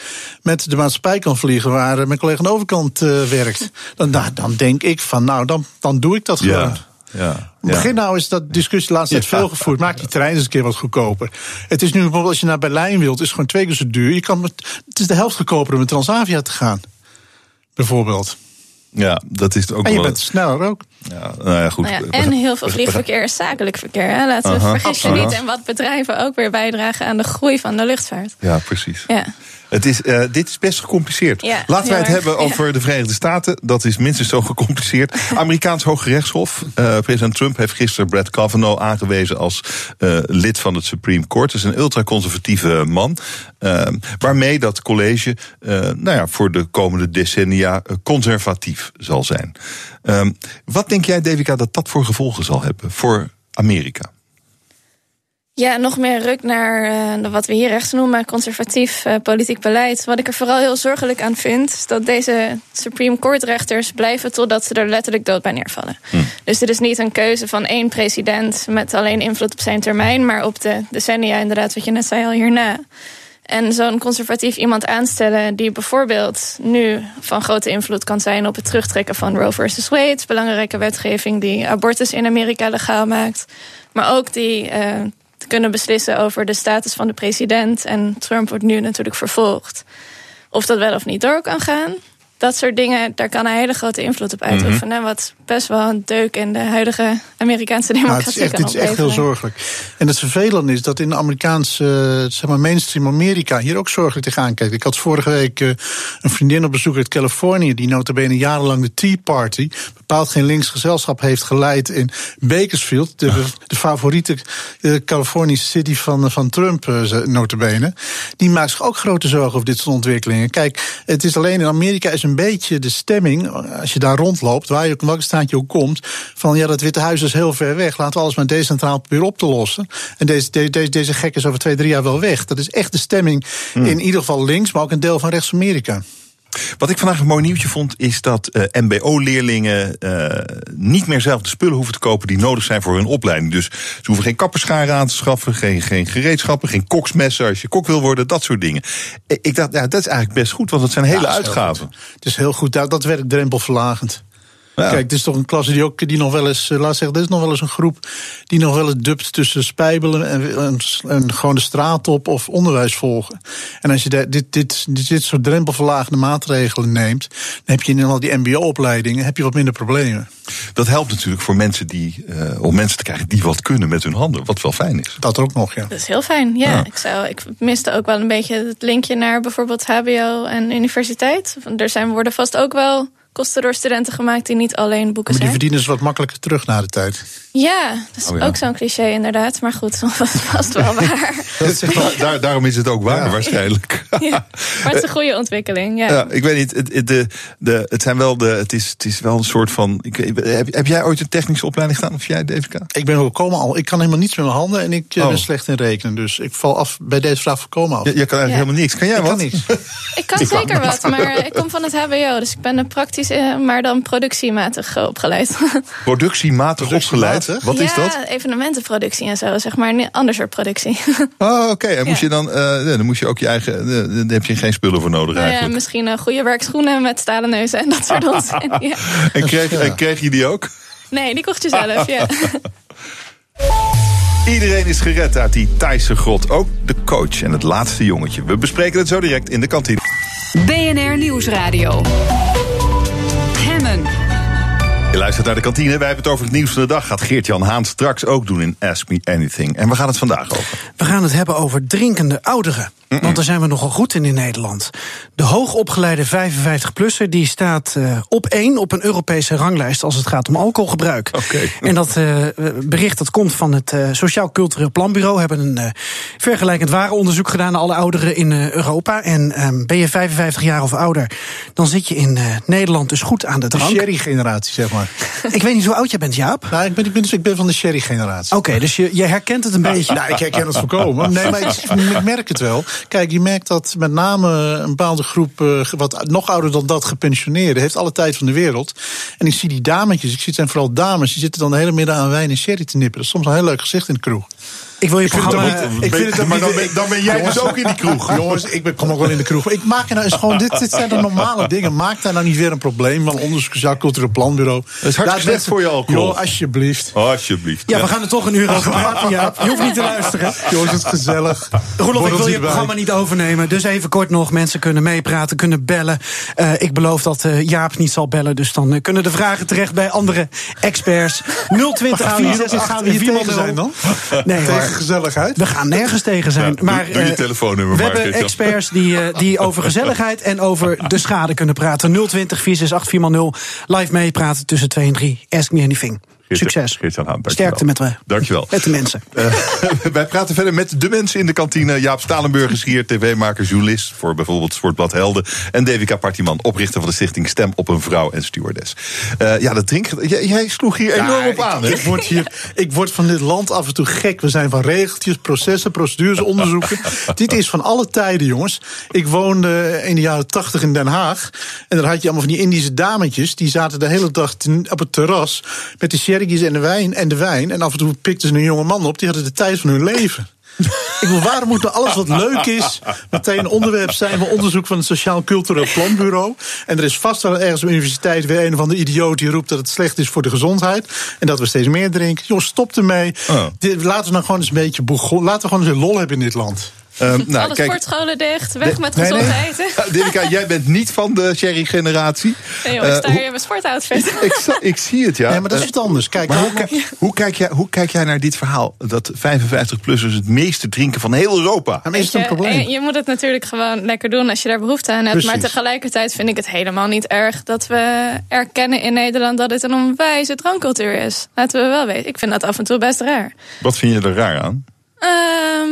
met de maatschappij kan vliegen waar eh, mijn collega aan de overkant eh, werkt. Dan, nou, dan denk ik van, nou, dan, dan doe ik dat gewoon. Ja, ja. ja. Begin nou is dat discussie de laatste tijd Ja. veel gevoerd. Maak die trein eens een keer wat goedkoper. Het is nu bijvoorbeeld als je naar Berlijn wilt, is het gewoon twee keer zo duur. Je kan met, het is de helft goedkoper om met Transavia te gaan. Bijvoorbeeld. Ja, dat is ook En je wel... bent sneller ook. Ja, nou ja, goed. Nou ja, en heel veel vliegverkeer is zakelijk verkeer. Hè? Laten we niet. En wat bedrijven ook weer bijdragen aan de groei van de luchtvaart. Ja, precies. Ja. Het is, eh, dit is best gecompliceerd. Ja, Laten wij het hebben over de Verenigde Staten. Dat is minstens zo gecompliceerd. Amerikaans Hooggerechtshof. Eh, president Trump heeft gisteren Brett Kavanaugh aangewezen als eh, lid van het Supreme Court. Dat is een ultraconservatieve man. eh, waarmee dat college nou ja, voor de komende decennia conservatief zal zijn. Ehm, wat denk jij, Devika, dat dat voor gevolgen zal hebben voor Amerika? Ja, nog meer ruk naar eh, wat we hier rechts noemen, conservatief eh, politiek beleid. Wat ik er vooral heel zorgelijk aan vind, is dat deze Supreme Court rechters blijven totdat ze er letterlijk dood bij neervallen. Dus dit is niet een keuze van één president met alleen invloed op zijn termijn, maar op de decennia, inderdaad, wat je net zei al hierna. En zo'n conservatief iemand aanstellen die bijvoorbeeld nu van grote invloed kan zijn op het terugtrekken van Roe versus Wade, belangrijke wetgeving die abortus in Amerika legaal maakt, maar ook die eh, te kunnen beslissen over de status van de president. En Trump wordt nu natuurlijk vervolgd. Of dat wel of niet door kan gaan. Dat soort dingen, daar kan hij hele grote invloed op uitoefenen. Wat best wel een deuk in de huidige Amerikaanse Maar democratie het is echt, dit is echt heel zorgelijk. En het vervelende is dat in de Amerikaanse, eh, zeg maar, mainstream Amerika hier ook zorgelijk tegenaan kijkt. Ik had vorige week eh, een vriendin op bezoek uit Californië, die notabene jarenlang de Tea Party, bepaald geen links gezelschap heeft geleid in Bakersfield, de, de favoriete eh, Californische city van, van Trump, notabene. Die maakt zich ook grote zorgen over dit soort ontwikkelingen. Kijk, het is alleen in Amerika is een beetje de stemming, als je daar rondloopt, waar je ook, in welke staat komt, van ja, dat Witte Huis is heel ver weg. Laten we alles maar decentraal proberen op te lossen. En deze, deze, deze, gek is over twee, drie jaar wel weg. Dat is echt de stemming in ieder geval links, maar ook een deel van rechts-Amerika. Wat ik vandaag een mooi nieuwtje vond, is dat eh, MBO-leerlingen eh, niet meer zelf de spullen hoeven te kopen die nodig zijn voor hun opleiding. Dus ze hoeven geen kapperscharen aan te schaffen, geen, geen gereedschappen, geen koksmessen als je kok wil worden, dat soort dingen. Eh, Ik dacht, ja, dat is eigenlijk best goed, want dat zijn hele Ja, dat uitgaven. Het is heel goed, dat, dat werkt drempelverlagend. Ja. Kijk, dit is toch een klasse die ook die nog wel eens, eh, laat zeggen, dit is nog wel eens een groep die nog wel eens dubt tussen spijbelen en, en, en gewoon de straat op of onderwijs volgen. En als je dit, dit, dit, dit soort drempelverlagende maatregelen neemt, dan heb je in al die MBO-opleidingen heb je wat minder problemen. Dat helpt natuurlijk voor mensen die, eh, om mensen te krijgen die wat kunnen met hun handen, wat wel fijn is. Dat ook nog, ja. Dat is heel fijn, ja. Ja. Ik, zou, ik miste ook wel een beetje het linkje naar bijvoorbeeld HBO en universiteit. Want Er zijn, worden vast ook wel kosten door studenten gemaakt die niet alleen boeken Maar die zijn. verdienen ze wat makkelijker terug na de tijd. Ja, dat is Oh ja. ook zo'n cliché inderdaad. Maar goed, dat is vast wel waar. Daar, daarom is het ook waar, Ja. waarschijnlijk. Ja. Maar het is een goede ontwikkeling, ja. Ja, ik weet niet. Het, het, de, de, het zijn wel de. Het is, het is wel een soort van. Ik, heb, heb jij ooit een technische opleiding gedaan? Of jij, Devika? Ik ben volkomen al. Ik kan helemaal niets met mijn handen en ik eh, Oh. ben slecht in rekenen. Dus ik val af bij deze vraag volkomen af. Je, je kan eigenlijk Ja. helemaal niks. Kan jij ik wat? kan niets. Ik kan zeker wat, maar ik kom van het HBO. Dus ik ben een praktisch, eh, maar dan productiematig opgeleid. Productiematig opgeleid. Wat is dat? Ja, evenementenproductie en zo, zeg maar. Een ander soort productie. Oh, oké. En moest Ja. je dan, eh, nee, dan moest je ook je eigen. eh, Daar heb je geen spullen voor nodig Nou ja, eigenlijk. misschien uh, goede werkschoenen met stalen neuzen en dat soort onzin. Ja. En kreeg, Ja. en kreeg je die ook? Nee, die kocht je zelf, ja. Iedereen is gered uit die Thaise grot. Ook de coach en het laatste jongetje. We bespreken het zo direct in de kantine. BNR Nieuwsradio. Je luistert naar de kantine. Wij hebben het over het nieuws van de dag. Gaat Geert-Jan Haan straks ook doen in Ask Me Anything. En we gaan het vandaag over. We gaan het hebben over drinkende ouderen. Want daar zijn we nogal goed in in Nederland. De hoogopgeleide 55-plusser die staat uh, op één op een Europese ranglijst als het gaat om alcoholgebruik. Okay. En dat uh, bericht dat komt van het uh, Sociaal Cultureel Planbureau. We hebben een vergelijkend warenonderzoek gedaan naar alle ouderen in Europa. En um, ben je 55 jaar of ouder, dan zit je in Nederland dus goed aan de drank. De sherry-generatie, zeg maar. ik weet niet hoe oud jij bent, Jaap. Nou, ik ben, ik ben, dus, ik ben van de sherry-generatie. Oké, okay, dus je, je herkent het een nou, beetje. Nou, ik herken het voorkomen. Nee, maar ik, ik merk het wel. Kijk, je merkt dat met name een bepaalde groep, uh, wat nog ouder dan dat, gepensioneerden, heeft alle tijd van de wereld. En ik zie die dametjes, ik zie het zijn vooral dames, die zitten dan de hele middag aan wijn en sherry te nippen. Dat is soms een heel leuk gezicht in de kroeg. Ik wil je ik programma... Vind het, ik vind het maar dan ben, dan ben jij jongens, dus ook in die kroeg. Jongens, ik ben, kom ook wel in de kroeg. Ik maak er nou eens gewoon, dit, dit zijn de normale dingen. Maak daar nou niet weer een probleem van onderzoek sociaal cultureel planbureau. Het is hartstikke slecht voor je alcohol. Joh, alsjeblieft. Oh, alsjeblieft. Ja, we gaan er toch een uur over praten, ja. Je hoeft niet te luisteren. Jongens, het is gezellig. Roelof, ik wil je programma niet overnemen. Dus even kort nog, mensen kunnen meepraten, kunnen bellen. Uh, ik beloof dat uh, Jaap niet zal bellen. Dus dan uh, kunnen de vragen terecht bij andere experts. 020 gaan we hier, gaan we hier tegen zijn dan? Nee, tegen gezelligheid? We gaan nergens tegen zijn. Ja, maar doe, doe je telefoonnummer we maar, hebben experts die, uh, die over gezelligheid en over de schade kunnen praten. 020 468 4x0 live meepraten tussen 2 en 3. Ask me anything. Succes. Haan, Sterkte met, we, dankjewel. met de mensen. Uh, wij praten verder met de mensen in de kantine. Jaap Stalenburg is hier, tv-maker, journalist... voor bijvoorbeeld Sportblad Helden. En Devika Partiman, oprichter van de stichting Stem op een Vrouw en Stewardess. Uh, ja, dat drinken... Jij, jij, sloeg hier enorm op aan, ik, ik, word hier, ik word van dit land af en toe gek. We zijn van regeltjes, processen, procedures, onderzoeken. dit is van alle tijden, jongens. Ik woonde in de jaren tachtig in Den Haag. En daar had je allemaal van die Indische dametjes... die zaten de hele dag op het terras met de en de wijn en de wijn. En af en toe pikten ze een jonge man op, die hadden de tijd van hun leven. Ik wil, waarom moet nou alles wat leuk is meteen onderwerp zijn van onderzoek van het Sociaal Cultureel Planbureau? En er is vast wel ergens op universiteit weer een van de idioot die roept dat het slecht is voor de gezondheid. En dat we steeds meer drinken. Jongens, stop ermee. Oh. Laten we nou gewoon eens een beetje begon. Laten we gewoon eens een lol hebben in dit land. Um, nou, Alle kijk, sportscholen dicht, weg met nee, gezond nee. eten. Devika, jij bent niet van de sherry-generatie. Nee, jongens, Uh, sta hoe- hier in mijn sportoutfit. Ik, ik zie het, ja. Nee, maar dat is Uh, iets anders. Kijk, maar hoe, ki- hoe, kijk jij, hoe kijk jij naar dit verhaal? Dat 55-plussers het meeste drinken van heel Europa. maar is het een je, probleem? en je moet het natuurlijk gewoon lekker doen als je daar behoefte aan hebt. Maar tegelijkertijd vind ik het helemaal niet erg dat we erkennen in Nederland dat het een onwijze drankcultuur is. Laten we wel weten. Ik vind dat af en toe best raar. Wat vind je er raar aan? Ehm,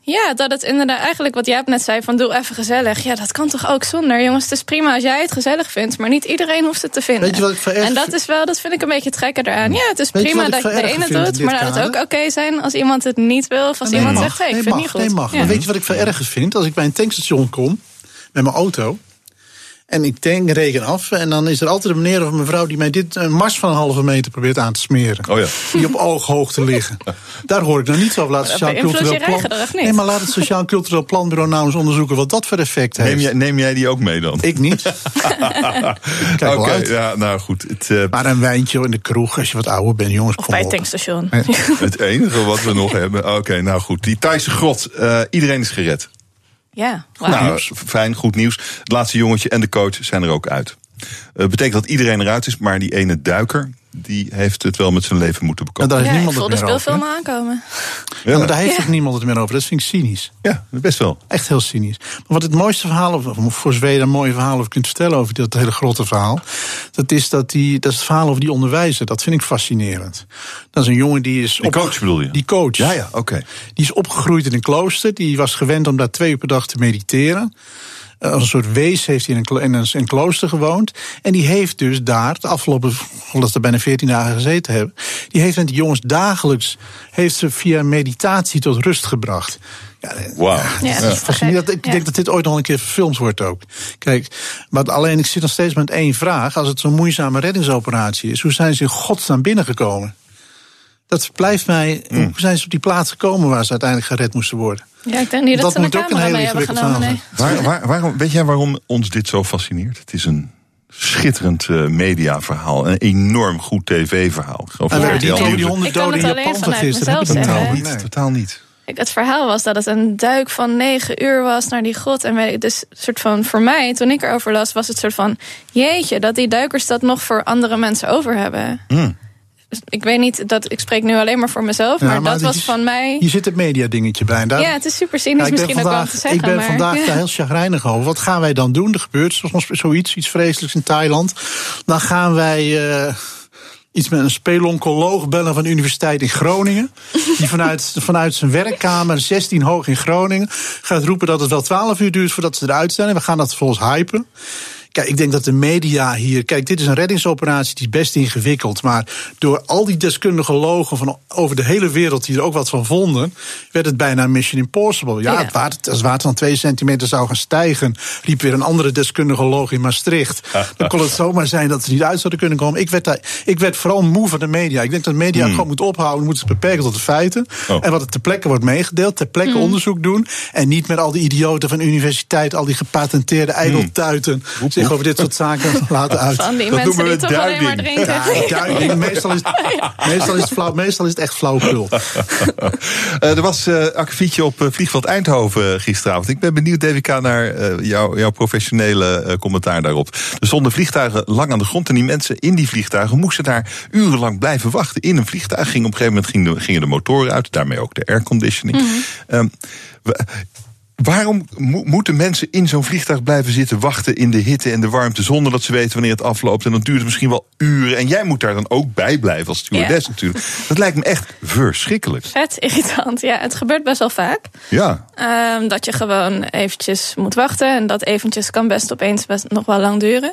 ja, dat het inderdaad eigenlijk wat Jaap net zei van doe even gezellig. Ja, dat kan toch ook zonder. Jongens, het is prima als jij het gezellig vindt, maar niet iedereen hoeft het te vinden. Weet je wat ik vererg en dat vind? is wel, dat vind ik een beetje het gekke eraan. Ja, het is Weet prima dat de ene vind doet, maar laat het ook oké zijn als iemand het niet wil of als Nee, iemand mag. zegt, hey, ik nee, vind mag, het niet goed. Nee, mag. Ja. Maar weet je wat ik veel ergens vind? Als ik bij een tankstation kom met mijn auto. En ik tank, reken af. En dan is er altijd een meneer of een mevrouw die mij dit een mars van een halve meter probeert aan te smeren. Oh ja. Die op ooghoogte liggen. Daar hoor ik nou niets over. Laat het Sociaal Cultureel Plan. niet. Nee, maar laat het Sociaal Cultureel Planbureau nou eens onderzoeken wat dat voor effect heeft. Neem jij, neem jij die ook mee dan? Ik niet. Kijk wel Oké, uit. ja, nou goed. Het, eh, Maar een wijntje in de kroeg als je wat ouder bent, jongens. Of kom bij het tankstation. het enige wat we nog hebben. Oké, nou goed. Die Thaise grot. eh, iedereen is gered. Ja, wauw. Nou, fijn, goed nieuws. Het laatste jongetje en de coach zijn er ook uit. Het betekent dat iedereen eruit is, maar die ene duiker... die heeft het wel met zijn leven moeten En bekomen. daar heeft ja, ik niemand voel het de meer over. hè? speelfilm aankomen. Ja, maar daar heeft Ja. ook niemand het meer over. Dat vind ik cynisch. Ja, best wel. Echt heel cynisch. Maar wat het mooiste verhaal, of voor daar een mooie verhaal over kunt vertellen over dat hele grote verhaal, dat is, dat die, dat is het verhaal over die onderwijzer. Dat vind ik fascinerend. Dat is een jongen die is. Die coach bedoel je? Die coach. Ja, ja, oké. Die is opgegroeid in een klooster. Die was gewend om daar twee uur per dag te mediteren. Eh, Als een soort wees heeft hij in een, in een, in een klooster gewoond. En die heeft dus daar, de afgelopen, omdat ze bijna 14 dagen gezeten hebben. Die heeft met die jongens dagelijks, heeft ze via meditatie tot rust gebracht. Ja. Ja, is te Fascinerend. gek. Ik Ja. denk dat dit ooit nog een keer verfilmd wordt ook. Kijk, maar alleen ik zit nog steeds met één vraag. Als het zo'n moeizame reddingsoperatie is, hoe zijn ze in godsnaam binnengekomen? Dat blijft mij. Hmm. Hoe zijn ze op die plaats gekomen waar ze uiteindelijk gered moesten worden? Ja, ik denk niet dat, Dat ze een moet ook een camera hele mee hebben genomen. Nee. Waar, waar, waarom, weet jij waarom ons dit zo fascineert? Het is een schitterend eh, mediaverhaal. Een enorm goed tv-verhaal. Over En niet over die Nieuws. honderd Ik doden in Japan van vanuit gisteren. mezelf Hebben we het zeggen, nou Niet, Nee. totaal niet. Kijk, het verhaal was dat het een duik van negen uur was naar die grot. En weet ik, dus soort van voor mij, toen ik erover las, was het soort van: jeetje, dat die duikers dat nog voor andere mensen over hebben. Hmm. Ik weet niet, dat, ik spreek nu alleen maar voor mezelf, Ja, maar, maar dat was is- van mij. Hier zit het mediadingetje bij. En daar- Ja, het is super cynisch misschien ook wel te zeggen. ik ben maar, vandaag ja. daar heel chagrijnig over. Wat gaan wij dan doen? Er gebeurt soms zoiets, iets vreselijks in Thailand. Dan gaan wij eh, iets met een speloncoloog bellen van de Universiteit in Groningen. Die vanuit, vanuit zijn werkkamer, 16 hoog in Groningen, gaat roepen dat het wel 12 uur duurt voordat ze eruit zijn. En we gaan dat vervolgens hypen. Kijk, ik denk dat de media hier. Kijk, dit is een reddingsoperatie, die is best ingewikkeld. Maar door al die deskundige logen van over de hele wereld die er ook wat van vonden, werd het bijna Mission Impossible. Ja, Ja. Het water, als het water dan twee centimeter zou gaan stijgen, riep weer een andere deskundige loog in Maastricht. Dan kon het zomaar zijn dat ze niet uit zouden kunnen komen. Ik werd, daar, ik werd vooral moe van de media. Ik denk dat de media gewoon moet ophouden, moeten ze beperken tot de feiten. Oh. En wat er ter plekke wordt meegedeeld, ter plekke onderzoek doen. En niet met al die idioten van de universiteit, al die gepatenteerde ijdeltuiten, zich over dit soort zaken laten uit. Van die Dat mensen noemen die we toch alleen maar duiding. drinken. Ja, duidelijk. Meestal is, meestal, is het flauw, meestal is het echt flauwekul. Eh, er was eh akkefietje op eh, vliegveld Eindhoven gisteravond. Ik ben benieuwd, DWK, naar jou- jouw professionele commentaar daarop. Er stonden vliegtuigen lang aan de grond en die mensen in die vliegtuigen moesten daar urenlang blijven wachten. In een vliegtuig ging op een gegeven moment gingen de, gingen de motoren uit, daarmee ook de airconditioning. Ehm, wa- Waarom mo- moeten mensen in zo'n vliegtuig blijven zitten wachten in de hitte en de warmte zonder dat ze weten wanneer het afloopt? En dan duurt het misschien wel uren. En jij moet daar dan ook bij blijven als stewardess Ja. natuurlijk. Dat lijkt me echt verschrikkelijk. Vet irritant. Ja, het gebeurt best wel vaak. Ja. Ehm, dat je gewoon eventjes moet wachten. En dat eventjes kan best opeens best nog wel lang duren.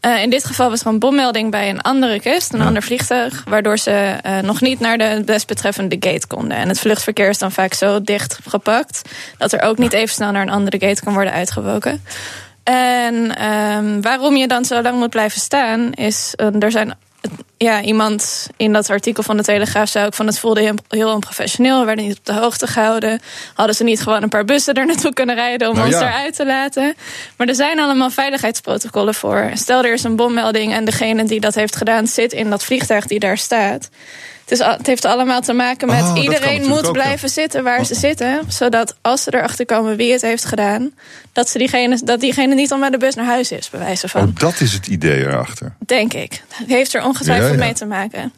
Eh, in dit geval was er een bommelding bij een andere kust, een ander vliegtuig, waardoor ze eh, nog niet naar de desbetreffende gate konden. En het vluchtverkeer is dan vaak zo dicht gepakt dat er ook niet even snel naar een andere gate kan worden uitgewoken. En ehm, waarom je dan zo lang moet blijven staan, is eh, er zijn. Ja, iemand in dat artikel van de Telegraaf zei ook van het voelde heel, onprofessioneel. We werden niet op de hoogte gehouden. Hadden ze niet gewoon een paar bussen er naartoe kunnen rijden om Nou ons ja. eruit te laten. Maar er zijn allemaal veiligheidsprotocollen voor. Stel er is een bommelding en degene die dat heeft gedaan zit in dat vliegtuig die daar staat. Het, is, het heeft allemaal te maken met Oh, iedereen moet ja. blijven zitten waar ze zitten. Zodat als ze erachter komen wie het heeft gedaan, dat, ze diegene, dat diegene niet al met de bus naar huis is, bij wijze van. Oh, dat is het idee erachter. Denk ik. Heeft er ongetwijfeld Ja, ja. mee te maken.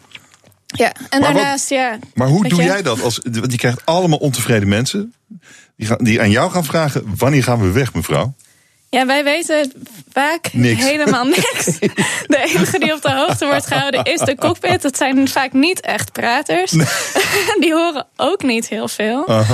Ja, en Maar wat- daarnaast, ja. Maar hoe doe je, jij dat? Als, want je krijgt allemaal ontevreden mensen. Die, gaan, die aan jou gaan vragen: wanneer gaan we weg, mevrouw? Ja, wij weten vaak Niks. helemaal niks. De enige die op de hoogte wordt gehouden is de cockpit. Dat zijn vaak niet echt praters. Die horen ook niet heel veel.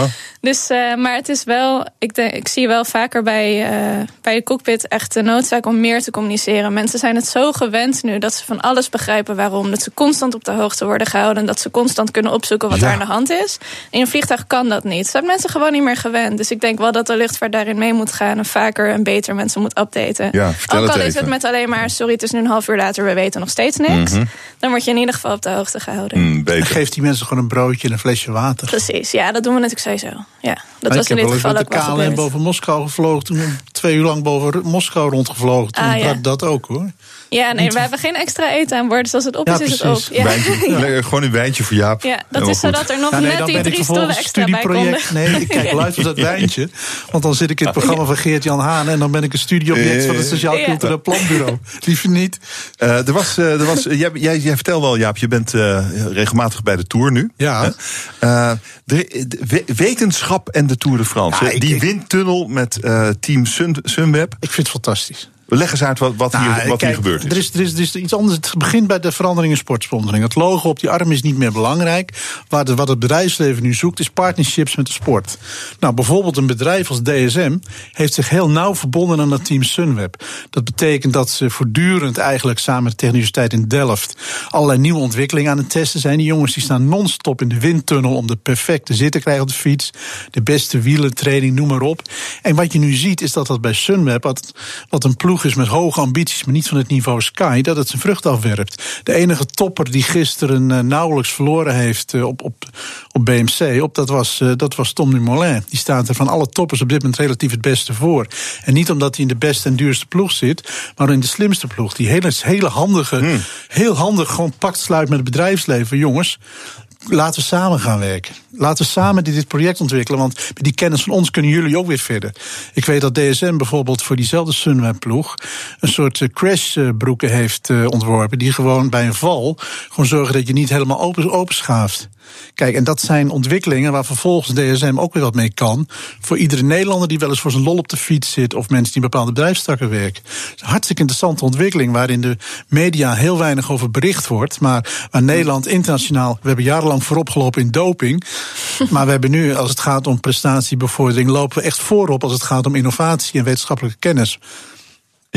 Dus, eh, maar het is wel, ik, denk, ik zie wel vaker bij, eh, bij de cockpit echt de noodzaak om meer te communiceren. Mensen zijn het zo gewend nu dat ze van alles begrijpen waarom. Dat ze constant op de hoogte worden gehouden. En dat ze constant kunnen opzoeken wat Ja. er aan de hand is. In een vliegtuig kan dat niet. Dat zijn mensen gewoon niet meer gewend. Dus ik denk wel dat de luchtvaart daarin mee moet gaan. En vaker en beter mensen moet updaten. Ja, vertel Ook het al is even. Mhm. het met alleen maar, sorry, het is nu een half uur later, we weten nog steeds niks. Dan word je in ieder geval op de hoogte gehouden. Beter. Geef die mensen gewoon een broodje en een flesje water. Precies, ja, dat doen we natuurlijk sowieso. Ja, dat Maar was ik in heb dit wel eens geval met ook de wel KLM gebeurd. boven Moskou gevlogen. Toen twee uur lang boven Moskou rondgevlogen. Toen Ah, ja. brak dat ook hoor. Ja, nee, we hebben geen extra eten aan boord. Dus als het op Ja, is, is het op. Ja. Wijntje, Ja. lekker, gewoon een wijntje voor Jaap. Ja, dat is goed. zodat er nog Ja, nee, net die drie stoelen extra bij konden. studieproject. Nee, ik kijk luister dat wijntje. Want dan zit ik in het programma van Geert-Jan Haan. En dan ben ik een studieobject van het Sociaal. Cultureel Planbureau. Liever niet. Eh, er was, eh, er was, jij, jij, jij vertelde al, Jaap, je bent eh, regelmatig bij de Tour nu. Ja. Eh, de, de wetenschap en de Tour de France. Ja, hè? ik- Die windtunnel met eh, team Sun, Sunweb. Ik vind het fantastisch. Leg eens uit wat, wat, hier, Nou, wat kijk, hier gebeurd is. Er is, er, is, er is iets anders. Het begint bij de verandering in sportsponsoring. Het logo op die arm is niet meer belangrijk. Waar de, wat het bedrijfsleven nu zoekt, is partnerships met de sport. Nou, bijvoorbeeld een bedrijf als DSM heeft zich heel nauw verbonden aan het team Sunweb. Dat betekent dat ze voortdurend eigenlijk samen met de Technische Universiteit in Delft allerlei nieuwe ontwikkelingen aan het testen zijn. Die jongens die staan non-stop in de windtunnel om de perfecte zit te krijgen op de fiets. De beste wielentraining, noem maar op. En wat je nu ziet is dat dat bij Sunweb, wat, wat een ploeg is met hoge ambities, maar niet van het niveau Sky, dat het zijn vrucht afwerpt. De enige topper die gisteren eh, nauwelijks verloren heeft eh, op, op, op BMC, op, dat, was, eh, dat was Tom Dumoulin. Die staat er van alle toppers op dit moment relatief het beste voor. En niet omdat hij in de beste en duurste ploeg zit, maar in de slimste ploeg. Die hele, hele handige, heel handig gewoon pakt sluit met het bedrijfsleven. Jongens, laten we samen gaan werken. Laten we samen dit project ontwikkelen, want met die kennis van ons kunnen jullie ook weer verder. Ik weet dat DSM bijvoorbeeld voor diezelfde Sunweb-ploeg een soort eh, crashbroeken heeft eh, ontworpen, die gewoon bij een val gewoon zorgen dat je niet helemaal open, openschaft. Kijk, en dat zijn ontwikkelingen waar vervolgens DSM ook weer wat mee kan. Voor iedere Nederlander die wel eens voor zijn lol op de fiets zit. of mensen die in bepaalde bedrijfstakken werken. Het is een hartstikke interessante ontwikkeling. waarin de media heel weinig over bericht wordt. maar waar Nederland internationaal. we hebben jarenlang voorop gelopen in doping. maar we hebben nu, als het gaat om prestatiebevordering. lopen we echt voorop als het gaat om innovatie en wetenschappelijke kennis.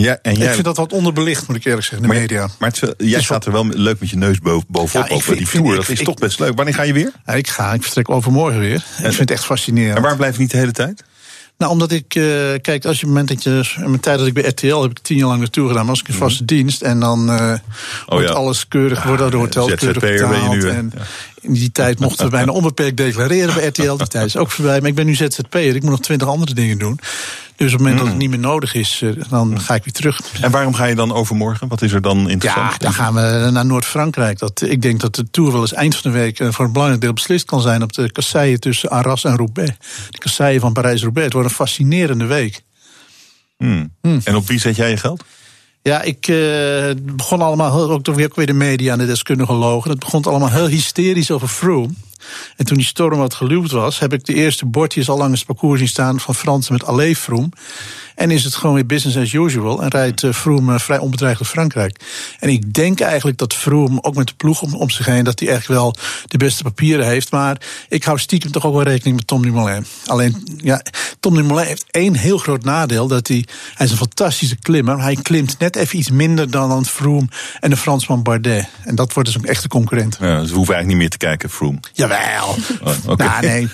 Ja, en jij... Ik vind dat wat onderbelicht, moet ik eerlijk zeggen, in de media. Maar het, jij staat er wel leuk met je neus bovenop ja, over die tour. Dat is toch best leuk. Wanneer ga je weer? Ja, ik ga, ik vertrek overmorgen weer. En, ik vind het echt fascinerend. En waar blijf je niet de hele tijd? Nou, omdat ik, uh, kijk, als je op het moment dat je, mijn tijd dat ik bij RTL heb ik tien jaar lang naartoe gedaan, was ik in mhm. vaste dienst en dan uh, wordt ja. alles keurig, wordt door de hotel keurig betaald. In die tijd mochten we bijna onbeperkt declareren bij RTL. Die tijd is ook voorbij. Maar ik ben nu ZZP'er. Ik moet nog twintig andere dingen doen. Dus op het moment dat het mm. niet meer nodig is, eh, dan ga ik weer terug. En waarom ga je dan overmorgen? Wat is er dan interessant? Ja, dan gaan we naar Noord-Frankrijk. Ik denk dat de Tour wel eens eind van de week eh, voor een belangrijk deel beslist kan zijn op de kasseien tussen Arras en Roubaix. De kasseien van Parijs-Roubaix. Het wordt een fascinerende week. Hmm. Hmm. En op wie zet jij je geld? Ja, ik uh, begon allemaal, ook ook weer de media en de deskundige logen. Het begon allemaal heel hysterisch over Froome. En toen die storm wat geluwd was, heb ik de eerste bordjes al langs het parcours zien staan van Fransen met Allez Froome. En is het gewoon weer business as usual. En rijdt uh, Froome uh, vrij onbedreigd door Frankrijk. En ik denk eigenlijk dat Froome, ook met de ploeg om, om zich heen, dat hij echt wel de beste papieren heeft. Maar ik hou stiekem toch ook wel rekening met Tom Dumoulin. Alleen, ja, Tom Dumoulin heeft één heel groot nadeel. Dat hij, hij is een fantastische klimmer. Hij klimt net even iets minder dan aan Froome en de Fransman Bardet. En dat wordt dus een echte concurrent. Ja, dus we hoeven eigenlijk niet meer te kijken, Froome. Jawel. Oh, okay. nou, nee.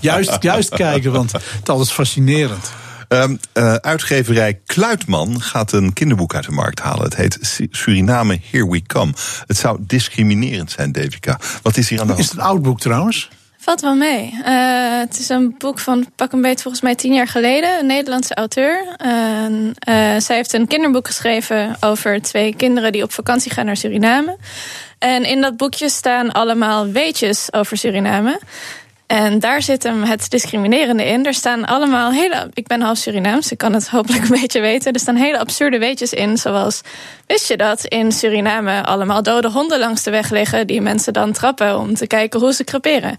juist, juist kijken, want het is altijd fascinerend. Um, uh, uitgeverij Kluitman gaat een kinderboek uit de markt halen. Het heet Suriname, Here We Come. Het zou discriminerend zijn, Devika. Wat is hier aan de hand? Is het een oud boek trouwens? Valt wel mee. Uh, het is een boek van pak een beetje volgens mij tien jaar geleden. Een Nederlandse auteur. Uh, zij heeft een kinderboek geschreven over twee kinderen die op vakantie gaan naar Suriname. En in dat boekje staan allemaal weetjes over Suriname. En daar zit hem het discriminerende in. Er staan allemaal hele. Ik ben half Surinaams, ik kan het hopelijk een beetje weten. Er staan hele absurde weetjes in. Zoals: wist je dat in Suriname allemaal dode honden langs de weg liggen. die mensen dan trappen om te kijken hoe ze creperen?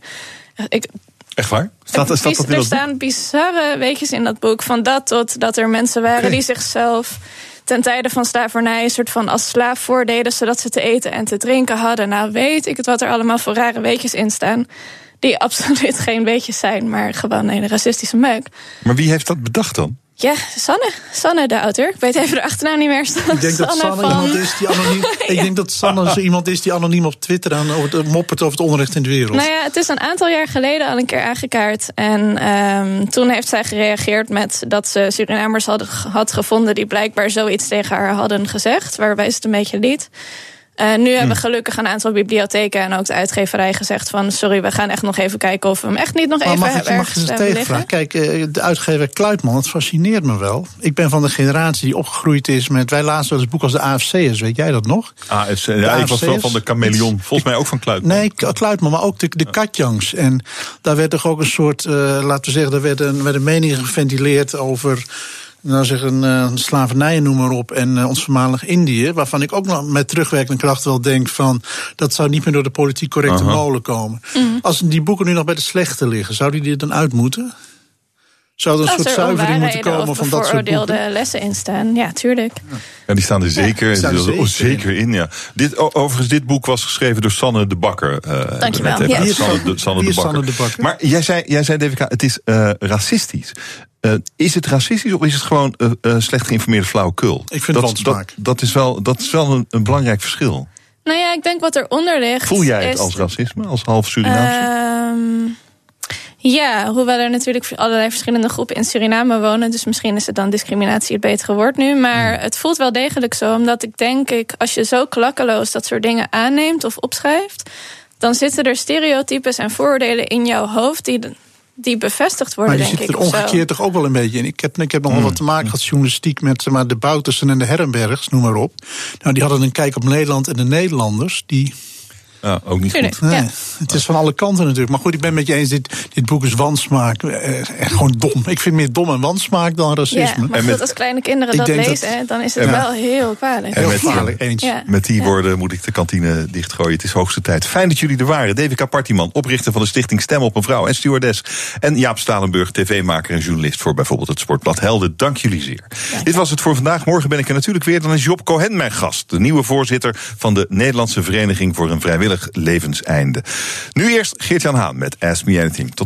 Ik, Echt waar? Staat, staat dat in er staan bizarre weetjes in dat boek. Van dat tot dat er mensen waren die zichzelf ten tijde van slavernij een soort van als slaaf voordeden, zodat ze te eten en te drinken hadden. Nou, weet ik het wat er allemaal voor rare weetjes in staan die absoluut geen beetjes zijn, maar gewoon een racistische meuk. Maar wie heeft dat bedacht dan? Ja, Sanne. Sanne, de auteur. Ik weet even de achternaam niet meer. Ik denk dat Sanne van... iemand is die anoniem. Ik denk dat Sanne zo iemand is die anoniem op Twitter aan over het moppert over het onrecht in de wereld. Nou ja, het is een aantal jaar geleden al een keer aangekaart. En um, toen heeft zij gereageerd met dat ze Surinamers had, had gevonden die blijkbaar zoiets tegen haar hadden gezegd. Waarbij ze het een beetje liet. Uh, nu hebben hm. gelukkig een aantal bibliotheken en ook de uitgeverij gezegd van sorry, we gaan echt nog even kijken of we hem echt niet nog even mag hebben. Mag je tegenvragen? Kijk, eh, de uitgever Kluitman, het fascineert me wel. Ik ben van de generatie die opgegroeid is met. Wij lazen wel eens boek als de AFC'ers, weet jij dat nog? AFC, ja, ik was wel van de chameleon. Volgens mij ook van Kluitman. Nee, Kluitman, maar ook de, de Katjangs. En daar werd toch ook een soort, uh, laten we zeggen, daar werden, werden meningen geventileerd over nou zeg een uh, slavernij, noem maar op, en uh, ons voormalig Indië, waarvan ik ook nog met terugwerkende kracht wel denk van dat zou niet meer door de politiek correcte molen komen. Mhm. Als die boeken nu nog bij de slechte liggen, zou die er dan uit moeten? Zou er een soort zuivering moeten komen van dat soort boeken? lessen in staan, ja, tuurlijk. Ja, die staan er zeker, staan er zeker, zeker in. Ja. Dit, overigens, dit boek was geschreven door Sanne de Bakker. Uh, Dankjewel. Ja. Sanne, de, Sanne, de Bakker. Sanne de Bakker. Maar jij zei, jij zei Devika, het is uh, racistisch. Uh, is het racistisch of is het gewoon uh, uh, slecht geïnformeerde flauwekul? Ik vind dat, dat, dat is wel, dat is wel een, een, belangrijk verschil. Nou ja, ik denk wat eronder ligt. Voel jij het als racisme, als half Surinaamse? Uh, ja, hoewel er natuurlijk allerlei verschillende groepen in Suriname wonen. Dus misschien is het dan discriminatie het betere woord nu. Maar hmm. het voelt wel degelijk zo. Omdat ik denk, ik, als je zo klakkeloos dat soort dingen aanneemt of opschrijft. dan zitten er stereotypes en vooroordelen in jouw hoofd. die die bevestigd worden, maar je zit er omgekeerd toch ook wel een beetje in. Ik heb, ik heb nog wel wat te maken gehad journalistiek met maar, de Boutersen en de Herrenbergs, noem maar op. Nou, die hadden een kijk op Nederland en de Nederlanders. Die Ja, ook niet Tuurlijk, goed. ja. Het is van alle kanten natuurlijk. Maar goed, ik ben met je eens, dit, dit boek is wansmaak. Eh, echt gewoon dom. Ik vind meer dom en wansmaak dan Ja, racisme. maar En goed, met- als kleine kinderen Ik dat lezen, hè, dan is het En wel heel kwalijk. En Heel met- eens. Ja. Met die Ja. woorden moet ik de kantine dichtgooien. Het is hoogste tijd. Fijn dat jullie er waren. Devika Partiman, oprichter van de stichting Stem op een Vrouw en stewardess. En Jaap Stalenburg, tv-maker en journalist voor bijvoorbeeld het Sportblad Helden. Dank jullie zeer. Dit was het voor vandaag. Morgen ben ik er natuurlijk weer. Dan is Job Cohen mijn gast. De nieuwe voorzitter van de Nederlandse Vereniging voor een Vrijwillig Levenseinde. Nu eerst Geert-Jan Haan met Ask Me Anything. Tot